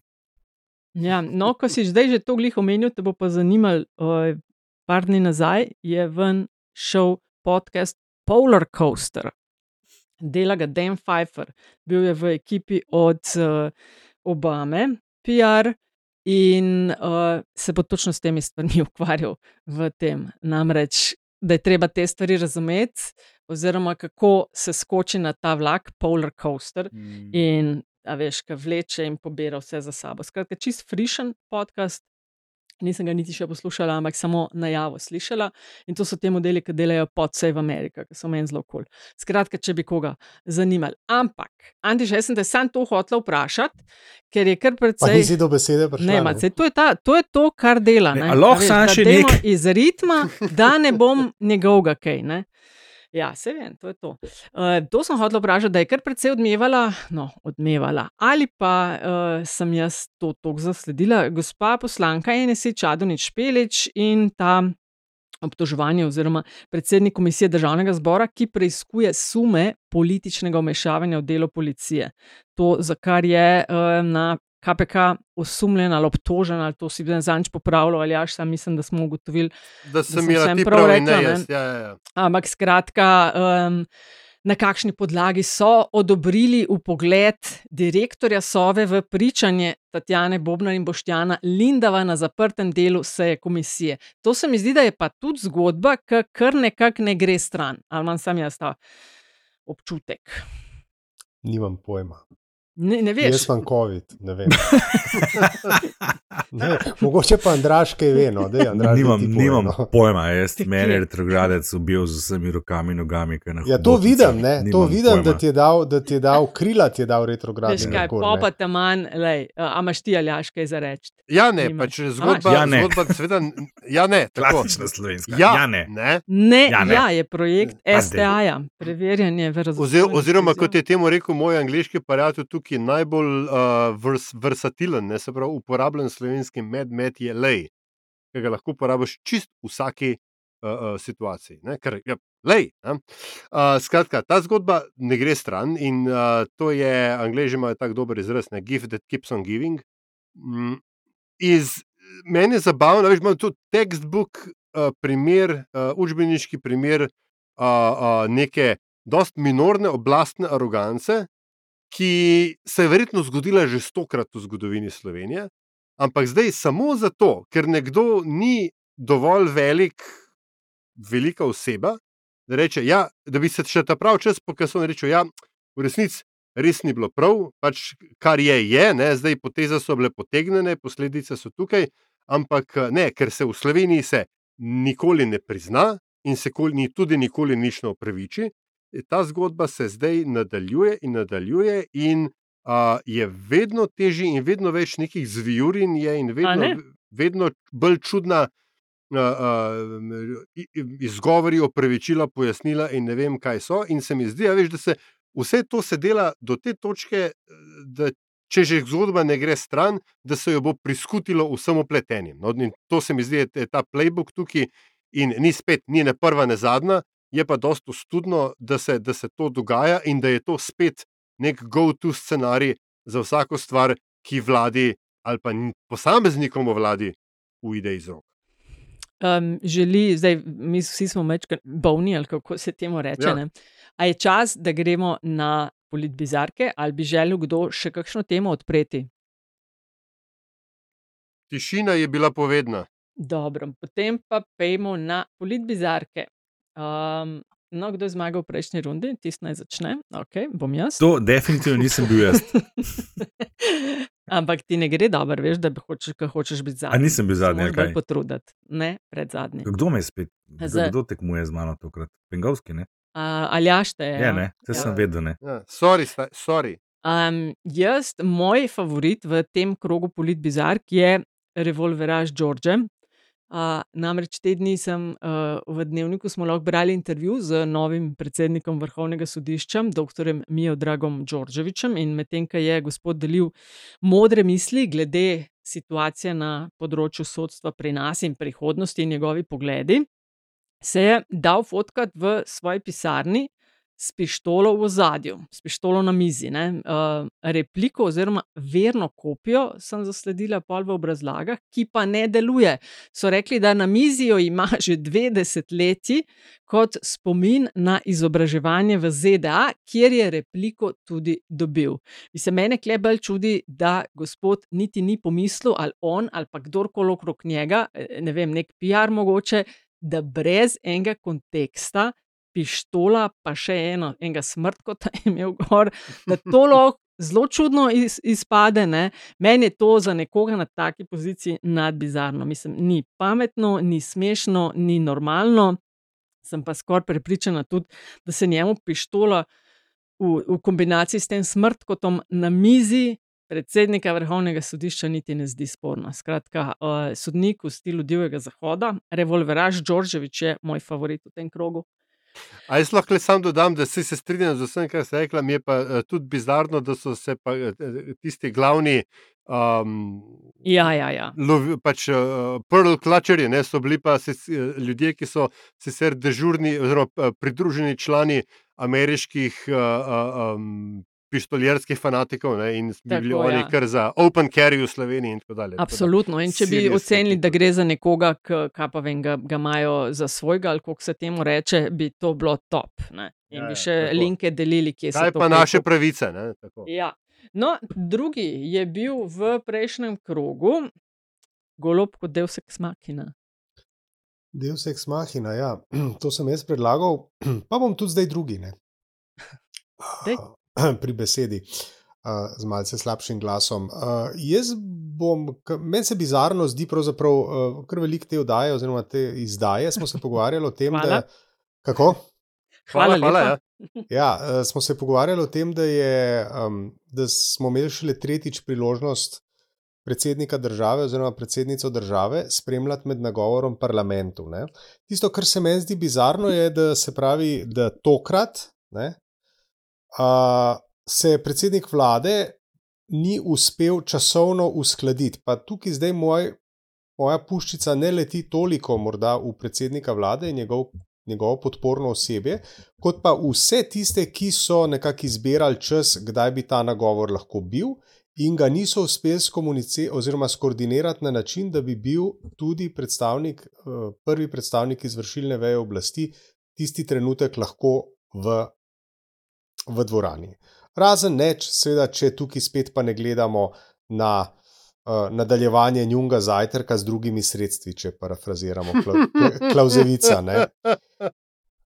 Ja, no, ko si zdaj že to glih omenil, te bo pa zanimal. Uh, par dni nazaj je ven šel podcast Polar Coaster. Dela ga Dan Pfeiffer, bil je v ekipi od uh, Obame, PR, in uh, se bo točno s temi stvarmi ukvarjal v tem. Namreč, da je treba te stvari razumeti, oziroma kako se skoči na ta vlak, Polar Coaster, Mm. in a veš, ki vleče in pobira vse za sabo. Skratka, čist frišen podcast. Nisem ga niti še poslušala, ampak samo najavo slišala. In to so te modeli, ki delajo pod Save America, ki so meni zelo kul. Cool. Skratka, če bi koga zanimali. Ampak, Antiš, jaz sem te sam to hotela vprašati, ker je kar Pa precej. nisi do besede prišla. Ne? Mace, to, je ta, to je to, kar dela. Ne, Ne, a lahko da še nekaj? Iz ritma, da ne bom njegovega kaj. Ne? Ja, se vem, to je to. Uh, to sem hotel vprašati, da je kar precej odmevala, no, odmevala. Ali pa uh, sem jaz to tako zasledila, gospa poslanka NSI Čadonič Špelič in ta obtoževanje oziroma predsednik komisije državnega zbora, ki preizkuje sume političnega vmešavanja v delo policije. To, za kar je uh, na KPK osumljen ali obtožen, ali to si zdaj zanč popravljal, ali jaš, sam mislim, da smo ugotovili, Da sem ti prav prav rekla, ne? jaz. Ja, ja, ja. Ampak skratka, um, na kakšni podlagi so odobrili upogled direktorja Sove v pričanje Tatjane Bobnar in Boštjana Lindava na zaprtem delu seje komisije. To se mi zdi, da je pa tudi zgodba, ki kar nekako ne gre stran. Ali imam sam jaz ta občutek? Nimam pojma. Ne, ne veš. Jaz sem COVID, ne vem. ne, mogoče pa Andraš kaj ve. No. Dej, Andraž, nimam ti povej, nimam no. pojma, jaz Ti meni je retrogradec ubil z vsemi rokami in nogami. kaj na Ja, to vidim, ne, to Nimam vidim da, pojma. ti je dal, da ti je dal krila, ti je dal Veš retrogradni kaj, popa ne. te manj, lej, a imaš ti ali jaš kaj za reči? ja, ne, pač zgodba? Ja, ne. zgodba seveda, ja, ne, tako. Klasična slovenska. Ja, ja ne. ne. Ne, Ja, ne. ja, je projekt. STA-ja, preverjanje verodostojnosti. oziroma, kot je temu rekel moj angliški prijatelj, tukaj najbolj uh, vers, versatilen, ne, se pravi, uporabljen slovenski medmet je lej, ki ga lahko uporabiš čist v vsaki uh, uh, situaciji. Ne, ker, ja, lej, ne. uh, skratka, ta zgodba ne gre stran in uh, to je, angliži imajo tako dober izraz, ne, gift that keeps on giving. Mm, iz, meni je zabavno, da imamo tu textbook uh, primer, uh, učbeniški primer uh, uh, neke dost minorne oblastne arogance, ki se je verjetno zgodila že stokrat v zgodovini Slovenije. Ampak zdaj samo zato, ker nekdo ni dovolj velik, velika oseba, da, reče, ja, da bi se še ta pravi čas pokazal in rekel: ja, v resnici res ni bilo prav, pač kar je, je, ne, zdaj poteze so bile potegnjene, posledice so tukaj, ampak ne, ker se v Sloveniji se nikoli ne prizna in se tudi nikoli nič ne opraviči. Ta zgodba se zdaj nadaljuje in nadaljuje, in uh, je vedno težji, in vedno več nekih zvijurin je, in vedno, ne? vedno bolj čudna. Uh, uh, izgovori, opravičila, pojasnila, in ne vem, kaj so. In se mi zdi, ja, veš, da se vse to se dela do te točke, da če že zgodba ne gre stran, da se jo bo priskutilo vsem opletenim. No, to se mi zdi, da je ta playbook tukaj in ni spet, ni ne prva, ne zadnja, je pa dosto studno, da se, da se to dogaja in da je to spet nek go-to scenarij za vsako stvar, ki vladi ali pa posameznikom v vladi ujde iz rok. Um, želi, zdaj, mi vsi smo večkrat bolni, ali kako se temu reče. Ja. Ja. A je čas, da gremo na politbizarke, ali bi želel kdo še kakšno temo odpreti? Tišina je bila povedna. Dobro, potem pa pejmo na politbizarke. Um, no, kdo je zmagal v prejšnji rundi, tisti naj začne. Ok, bom jaz. To definitivno nisem bil jaz. Ampak ti ne gre dobro, veš, da bi hočeš, hočeš biti zadnji. A nisem bil zadnji, kaj? bolj potruditi, ne pred zadnji. Kdo me je spet? Z- Kdo tekmuje z mano tokrat? Pengovski, ne? Uh, Aljaš te je. Je, ne, vse sem vedel, ne. Ja, sorry, sorry. Um, jaz, moj favorit v tem krogu politbizark je Revolveraž George. Uh, namreč te dni sem uh, v dnevniku smo lahko brali intervju z novim predsednikom vrhovnega sodišča, dr. Mijo Dragom Đorđevičem, in medtem, ko je gospod delil modre misli glede situacije na področju sodstva pri nas in prihodnosti in njegovi pogledi, se je dal fotkat v svoji pisarni s pištolo v zadju, s pištolo na mizi. ne. Uh, repliko oziroma verno kopijo sem zasledila pol v obrazlagah, ki pa ne deluje. So rekli, da na mizi jo ima že dve desetletji kot spomin na izobraževanje v ZDA, kjer je repliko tudi dobil. Mislim, mene klebel čudi, da gospod niti ni pomislil, ali on ali pa kdorkoli okrog njega, eh, ne vem, nek PR mogoče, da brez enega konteksta pištola, pa še eno, enega smrt, kot je imel gor, da to lahko zelo čudno iz, izpade. Ne? Meni je to za nekoga na taki poziciji nadbizarno. Mislim, ni pametno, ni smešno, ni normalno. Sem pa skoraj prepričana tudi, da se njemu pištola v, v kombinaciji s tem smrtkotom na mizi. Predsednika vrhovnega sodišča niti ne zdi sporno. Skratka, uh, sodnik v stilu divjega zahoda, revolveraž Đorđevič je moj favorit v tem krogu. A jaz lahko le sam dodam, da se, strinjam z vsem, kar ste rekla. Mi je pa uh, tudi bizarno, da so se pa, uh, tisti glavni. Um, Ja, ja, ja. Lovi, pač, uh, Pearl Clutcherji ne, so bili pa se, ljudje, ki so sicer dežurni, oziroma uh, pridruženi člani ameriških uh, uh, um, pištoljerskih fanatikov ne, in bi bili Tako, oni ja. kar za Open Carry v Sloveniji. In tako dalje. Tako da Absolutno. In če bi ocenili, da gre za nekoga, ki kaj pa vem, ga, ga imajo za svojega, ali kako se temu reče, bi to bilo top. Ne? In Ja, bi ja, še tako. linke delili, kje se Kaj pa kaj naše kupi. pravice? Ne, tako. Ja. No, drugi je bil v prejšnjem krogu, golob kot del seksmakina. Del seks mahina, ja. to sem jaz predlagal, pa bom tudi zdaj drugi. Ne? Dej. Pri besedi, uh, z malce slabšim glasom. Uh, jaz bom, meni se bizarno zdi, pravzaprav, uh, kar veliko te oddaje, oziroma te izdaje. Smo se pogovarjali o tem, Hvala. da. Kako? Hvala, hvala, lepa. ja. Ja, eh, smo se pogovarjali o tem, da, je, um, da smo imeli šele tretjič priložnost predsednika države oziroma predsednico države spremljati med nagovorom parlamentu. Ne. Tisto, kar se meni zdi bizarno, je, da se pravi, da tokrat ne, se predsednik vlade ni uspel časovno uskladiti. Pa tukaj zdaj moj, moja puščica ne leti toliko morda v predsednika vlade in njegov, njegovo podporno osebje, kot pa vse tiste, ki so nekako izbirali čas, kdaj bi ta nagovor lahko bil, in ga niso uspeli skomunicirati oziroma skoordinirati na način, da bi bil tudi predstavnik, eh, prvi predstavnik izvršilne veje oblasti tisti trenutek lahko v, v dvorani. Razen neč, seveda, če tukaj spet pa ne gledamo na. Uh, nadaljevanje njunga zajtrka z drugimi sredstvi, če parafraziramo Klauzevica. Uh,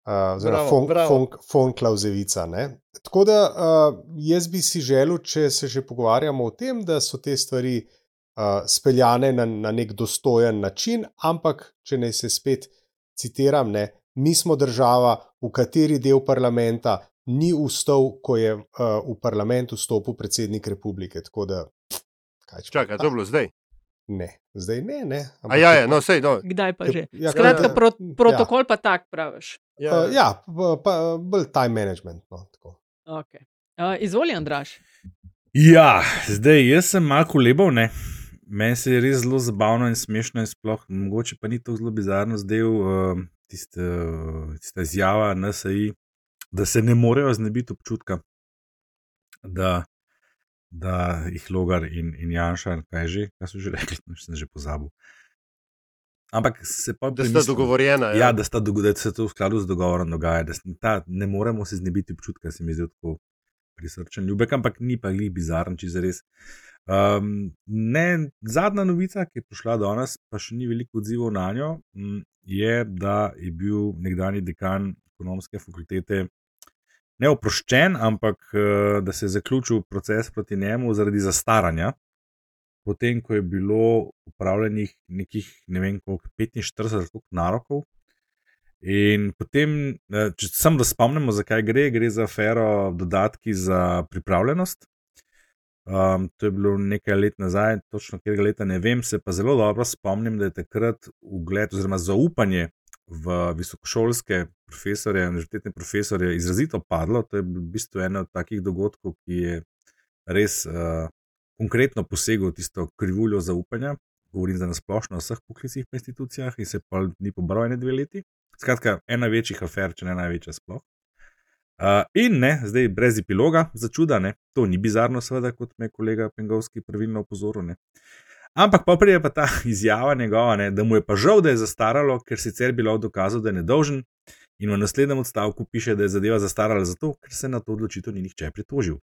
Bravo, fon, bravo. fon, fon Klauzevica. Ne? Tako da uh, jaz bi si želel, če se že pogovarjamo o tem, da so te stvari uh, speljane na, na nek dostojen način, ampak če naj se spet citiram, ne, mi smo država, v kateri del parlamenta ni vstal, ko je uh, v parlament vstopil predsednik republike. Tako da, kaj če Čakaj, to je bilo zdaj. Ne, zdaj ne. ne A ja, ja, no, sej, no. Kdaj pa že? Ja, Skratka, pro, ja. protokol pa tak praviš. Ja, Uh, ja, pa, pa bolj time management. No, tako. Okay. Uh, izvoli, Andraš. Ja, zdaj jaz sem malo kolebal, ne. Meni se je res zelo zabavno in smešno, in sploh mogoče pa ni tako zelo bizarno zdaj uh, tista, tista izjava NSI, da se ne morejo znebiti občutka, da, da jih Logar in, in Janša, kaj že, kaj so že rekli, no, sem že pozabil. Ampak se pa Da sta dogovorjena. Ja, da, sta, dogo- da se to v skladu z dogovorom dogaja, da ta, ne moremo se znebiti občutka, se mi zdi tako prisrčen ljubek, ampak ni pa glih bizaren, če za res. Um, ne, zadnja novica, ki je prišla do nas, pa še ni veliko odzivov na njo, m, je, da je bil nekdani dekan ekonomske fakultete ne oproščen, ampak eh, da se je zaključil proces proti njemu zaradi zastaranja. Potem, ko je bilo upravljenih nekih, ne vem, koliko, 45 ali koliko narokov, In potem, eh, če samo da spomnimo, zakaj gre, gre za afero dodatki za pripravljenost. Um, to je bilo nekaj let nazaj, točno katerega leta ne vem, se pa zelo dobro spomnim, da je takrat ugled oziroma zaupanje v visokošolske profesorje, univerzitetne profesorje izrazito padlo. To je v bistvu eno od takih dogodkov, ki je res uh, konkretno posegel v tisto krivuljo zaupanja. Govorim za nasplošno o vseh poklicih v institucijah in se pa ni pobral ene dve leti. Skratka, ena večjih afer, če ne največja sploh. Uh, in ne, zdaj brez epiloga, za čuda, ne, to ni bizarno, seveda, kot me je kolega Pengovski pravilno opozoril. Ne. Ampak pa prije pa ta izjava njegova, ne, da mu je pa žal, da je zastaralo, ker sicer bi lahko dokazal, da je nedolžen, in v naslednjem odstavku piše, da je zadeva zastarala zato, ker se na to odločitev ni nihče pritožil.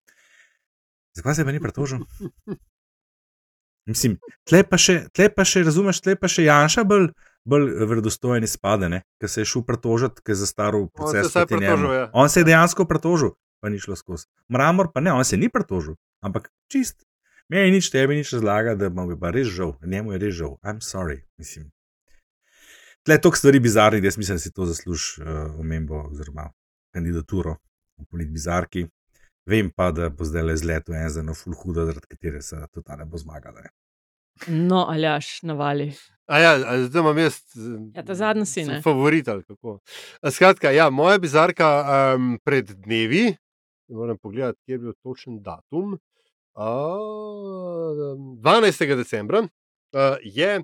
Zakaj se pa ni pritožil? Mislim, tle pa še, tle pa še razumeš, tle pa še Janša bolj, bolj verodostojen izpade, ker se je šel pretožiti, ker je zastaral se proces. proti njemu. pritožil, ja. On se je dejansko pretožil, pa ni šlo skozi. Mramor pa ne, on se ni pretožil, ampak čist. Meni nič tebi nič razlaga, da mu je pa res žal, njemu je res žal. I'm sorry, mislim. Tle je toliko stvari bizarnih, da jaz mislim, da si to zasluži uh, omembo oziroma kandidaturo v politbizarki. Vem pa, da bo zdaj le zletel en za eno full hudo, zaradi katere se totale bo zmagala. ne. No, aljaš, navali. A ja, a zdaj imam jaz. Ja, ta zadnji si, ne? Favorit ali kako. A Skratka, ja, moja bizarka um, pred dnevi, moram pogledati, kje je bil točen datum. Uh, 12. decembra uh, je,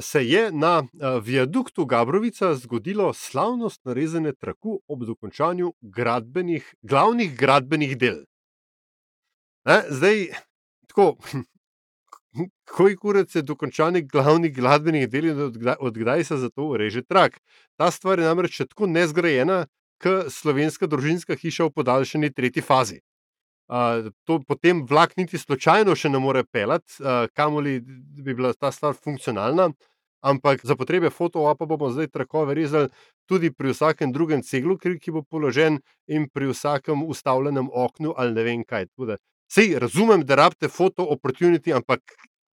se je na uh, viaduktu Gabrovica zgodilo slavnostno rezanje traku ob dokončanju gradbenih, glavnih gradbenih del. Ne, zdaj, tako, Koji kurec je dokončanje glavnih gradbenih del in odkdaj, se za to reže trak? Ta stvar je namreč tako nezgrajena, kot slovenska družinska hiša v podaljšani tretji fazi. Uh, to potem vlak niti slučajno še ne more pelati, uh, kamoli bi bila ta stvar funkcionalna. Ampak za potrebe fotoapa bomo zdaj trakove rezali tudi pri vsakem drugem ceglu, ki, bo položen, in pri vsakem ustavljenem oknu ali ne vem kaj. Sej razumem, da rabite foto opportunity, ampak.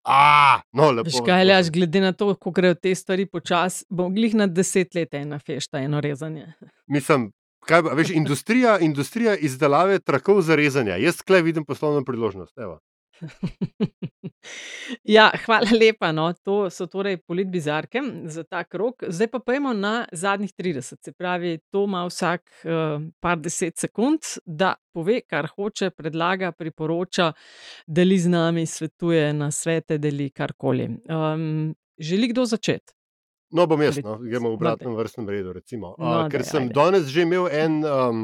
A, no, lepo. Veš kaj, Aljaš, glede na to, kako grejo te stvari počasi, bo glih na deset let ena fešta, eno rezanje. Mislim, kaj, ba- veš, industrija, industrija izdelave trakov za rezanje. Jaz sklej vidim poslovno priložnost. Evo. Ja, hvala lepa. No. To so torej politbizarke za ta krok. Zdaj pa pojmo na zadnjih 30. Se pravi, to ima vsak uh, par deset sekund, da pove, kar hoče, predlaga, priporoča, deli z nami, svetuje na svete, deli karkoli. Um, želi kdo začeti? No, bom jaz, Red- no, gremo v no, obratnem vrstnem redu. Recimo. No, Uh, ker daj, sem ajde. danes že imel en um,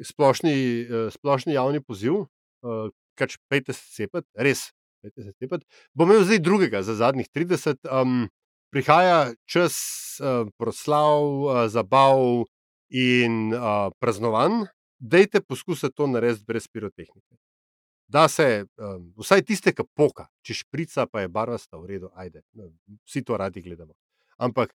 splošni, uh, splošni javni poziv, uh, kar pejte se cepati, res, se cepati. Bom imel zdaj drugega za zadnjih 30. Um, prihaja čas uh, proslav, uh, zabav in uh, praznovanj. Dajte poskusiti to narediti brez pirotehnike. da se um, vsaj tiste, ki poka, če šprica, pa je barvasta, v redu, ajde, no, vsi to radi gledamo. Ampak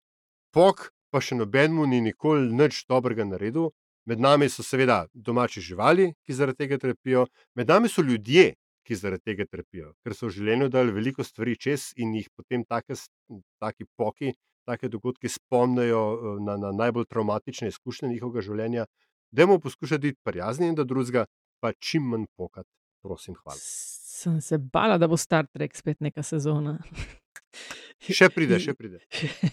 pok, pa še nobenemu ni nikoli nič dobrega naredil. Med nami so seveda domače živali, ki zaradi tega trpijo, med nami so ljudje, ki zaradi tega trpijo, ker so v življenju dali veliko stvari čez in jih potem take, taki poki, take dogodke spomnijo na, na najbolj traumatične izkušnje njihovega življenja. Dajmo poskušati biti prijazni in da drugega, pa čim manj pokati. Prosim, hvala. Sem se bala, da bo Star Trek spet neka sezona. Še pride, še pride.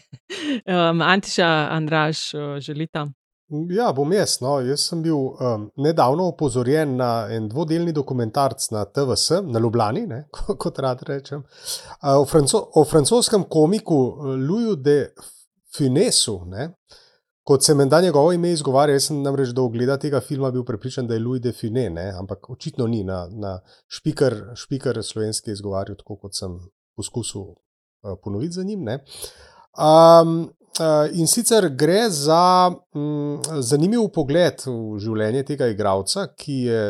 um, Antiša, Andraš, želita. Ja, bom jaz. No. Jaz sem bil um, nedavno opozorjen na en dvodelni dokumentarc na TVS, na Ljubljani, ne, kot rad rečem, uh, o, franco o francoskem komiku Louisu de Finesu. Ne. Kot se menda njegovo ime izgovarja, jaz sem namreč do ogleda tega filma bil prepričan, da je Louis de Fine, ne, ampak očitno ni na, na špiker, špiker slovenski izgovarjal, tako kot sem poskusil ponoviti za njim. Um, uh, in sicer gre za um, zanimiv pogled v življenje tega igralca, ki je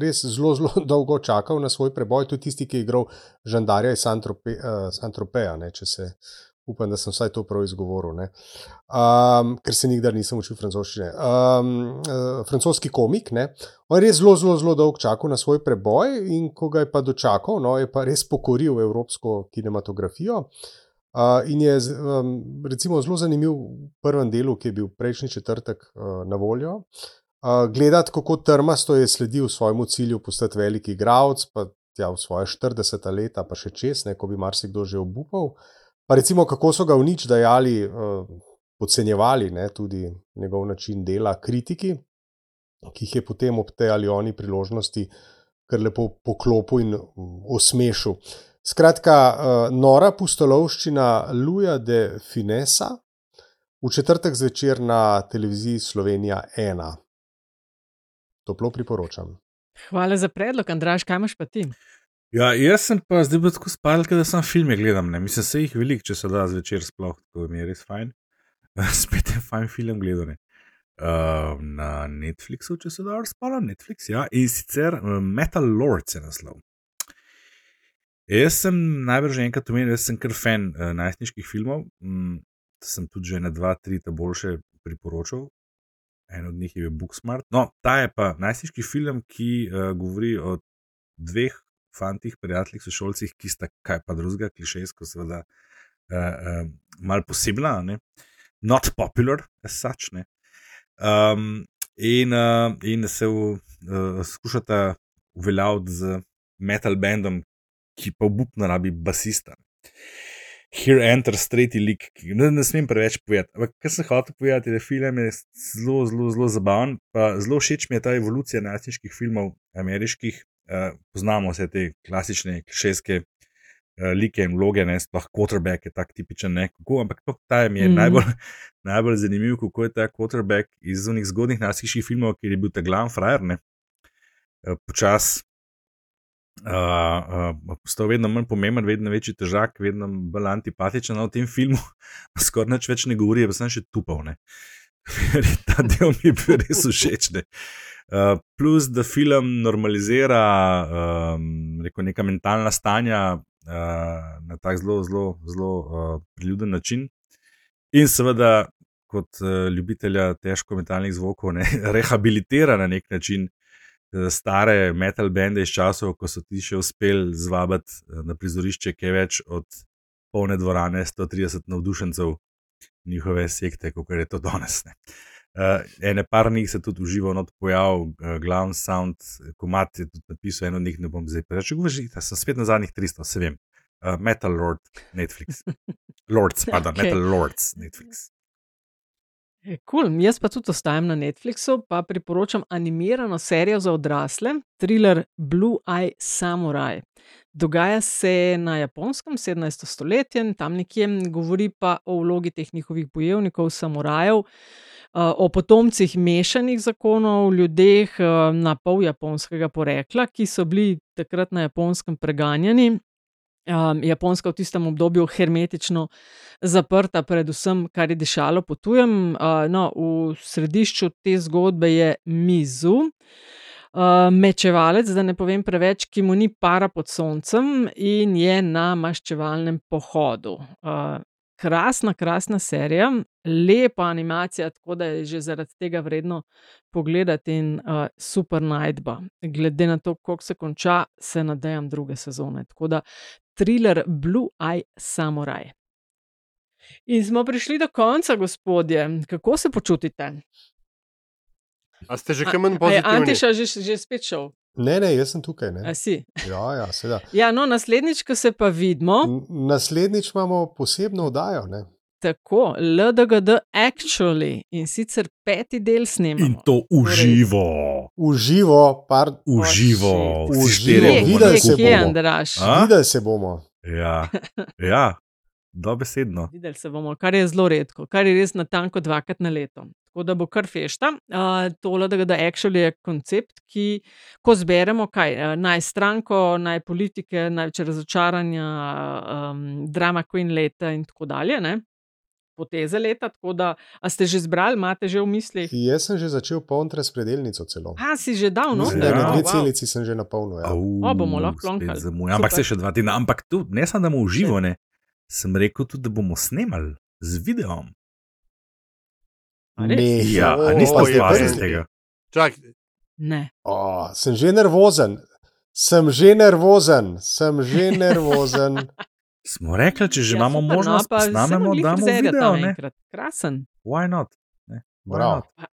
res zelo, zelo dolgo čakal na svoj preboj. To je tisti, ki je igral žandarja iz Santropeja, uh, če se upam, da sem vsaj to prav izgovoril, um, ker se nikdar nisem učil francoščine. Um, uh, francoski komik, ne? on je res zelo, zelo, zelo dolgo čakal na svoj preboj in ko ga je pa dočakal, no, je pa res pokoril evropsko kinematografijo. Uh, in je um, recimo zelo zanimiv v prvem delu, ki je bil prejšnji četrtek uh, na voljo. Uh, gledati, kako trmasto je sledil svojemu cilju, postati veliki igralec, pa tja v svoje 40 leta, pa še čez, ne, ko bi marsikdo že obupal. Pa recimo, kako so ga v nič dajali, uh, podcenjevali ne, tudi njegov način dela, kritiki, ki jih je potem ob tej ali oni priložnosti kar lepo poklopil in osmešil. Skratka, uh, nora pustolovščina Luja de Finesa v četrtek zvečer na televiziji Slovenija 1. Toplo priporočam. Hvala za predlog, Andraš, kaj imaš pa ti? Ja, jaz sem pa zdaj bil tako spal, da sem filme gledal. Ne. Mislim, se jih veliko, če se da zvečer sploh, to mi je res fajn. Spet je fajn film gledati. Uh, na Netflixu, če se da spal, Netflix, ja, in sicer uh, Metal Lords je naslov. Jaz sem najbrž enkrat omenil, da sem kar fan uh, najstniških filmov. Mm, sem tudi že na dva, tri, ta boljše priporočal. En od njih je bil Booksmart. No, ta je pa najstniški film, ki uh, govori o dveh fantih, prijateljih, sošolcih, ki sta kaj pa drugega, klišejsko, seveda, uh, uh, malo posebna, ne? not popular, as such. Um, in, uh, in se v, uh, skušata uveljaviti z metal bandom, ki pa obupno rabi basista. Here enters tretji lik, ne, ne smem preveč povedati. Ampak, kar sem hotel povedati, da film je zelo, zelo, zelo zabaven. Zelo všeč mi je ta evolucija najstniških filmov, ameriških, uh, poznamo vse te klasične, klišejske uh, like in vloge, ne sploh quarterback je tak tipičen, ne kako, ampak to ta mi je mm najbolj, najbolj zanimiv, kako je ta quarterback iz unih zgodnih nasiških filmov, kjer je bil ta glavni frajer, ne uh, počas. Uh, uh, postal vedno manj pomemben, vedno večji težak, vedno bolj antipatičen. No, v tem filmu skoraj nič več ne govori, pa sem še tupal. Ta del mi je bil res všeč. Uh, Uh, plus, da film normalizira um, neka mentalna stanja uh, na tak zelo, zelo, zelo uh, priljubljen način. In seveda, kot uh, ljubitelja težko mentalnih zvokov, ne, rehabilitira na nek način uh, stare metal bende iz časov, ko so ti še uspeli zvabiti uh, na prizorišče, ki je več od polne dvorane, 130 navdušencev njihove sekte, kot je to danes. Ne. Uh, ene par njih se tudi uživa, not pojav, uh, glavni sound, komat je tudi napisal, eno od njih ne bom zdaj preveč govoril, sem spet na zadnjih 300, se vem. Uh, Metal Lord Netflix. Lords, pardon, okay. Metal Lords Netflix. Cool. Jaz pa tudi ostajam na Netflixu, pa priporočam animirano serijo za odrasle, thriller Blue Eye Samurai. Dogaja se na japonskem 17. stoletju, tam nekje govori pa o vlogi teh njihovih bojevnikov, samurajev, o potomcih mešanih zakonov, ljudeh na pol japonskega porekla, ki so bili takrat na japonskem preganjani. Japonska v tistem obdobju hermetično zaprta, predvsem kar je dišalo po tujem. No, v središču te zgodbe je Mizu. uh, mečevalec, da ne povem preveč, ki mu ni para pod soncem in je na maščevalnem pohodu. Uh, krasna, krasna serija, lepa animacija, tako da je že zaradi tega vredno pogledati in uh, super najdba. Glede na to, kako se konča, se nadejam druge sezone. Tako da thriller Blue Eye Samurai. In smo prišli do konca, gospodje. Kako se počutite? A ste že kaj manj pozitivni? Antiša že, že spet šel? Ne, ne, jaz sem tukaj. Ne. A si? Ja, ja, seveda. Ja, no, naslednjič, ko se pa vidimo, N- Naslednjič imamo posebno oddajo. Ne? tako, LDGD Actually in sicer peti del snemamo. In to uživo. Uživo, par, Uživo. Uživo. Videli se bomo. Videli se bomo. Ja, ja. dobesedno. Videli se bomo, kar je zelo redko, kar je res na tanko dvakrat na leto. Tako da bo kar fešta. Uh, tole, da da actually je koncept, ki, ko zberemo, kaj uh, naj stranko, naj politike, največ razočaranja, um, drama queen leta in tako dalje. Ne? Poteze leta, tako da a ste že zbrali, imate že v mislih. Jaz sem že začel polniti razpredelnico celo. A si že dal, no? Je Ja. dve Wow. celici sem že napolnil. Ja. Au, O, bomo lahko spet plonkali. zamuja. Ampak se še dva tedna. Ampak tu, ne samo, da bomo uživo, ne. Sem rekel tudi, da bomo snemali z videom. Ne, Ja, O, niste opazili tega. Čak, Ne. O, sem že nervozen, sem že nervozen, sem že nervozen. Smo rekli, če že Ja, imamo super, možnost, no, da pa snamemo, glih frizerja video. Krasen. Why not? Ne? Why Bravo. not?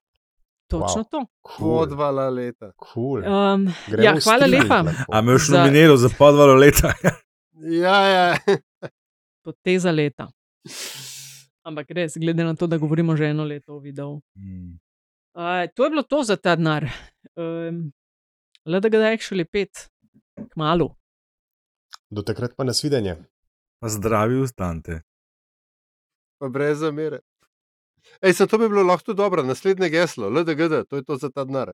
Točno Wow. to. Cool, podvala leta. cool. Um, Gremo ja, hvala lepa. lahko. A me Za- nominiral za podvalo leta? Ja, ja. Poteza leta. Ampak res, glede na to, da govorimo že eno leto o videu. Hmm. Uh, to je bilo to za ta denar. Um, Le da ga da actually pet, kmalo. Do takrat pa nasvidenje. Pa zdravi ustanite. Pa brez zamere. Ej, sem to bi bilo lahko dobro, naslednje geslo, LDGD, to je to za ta denar.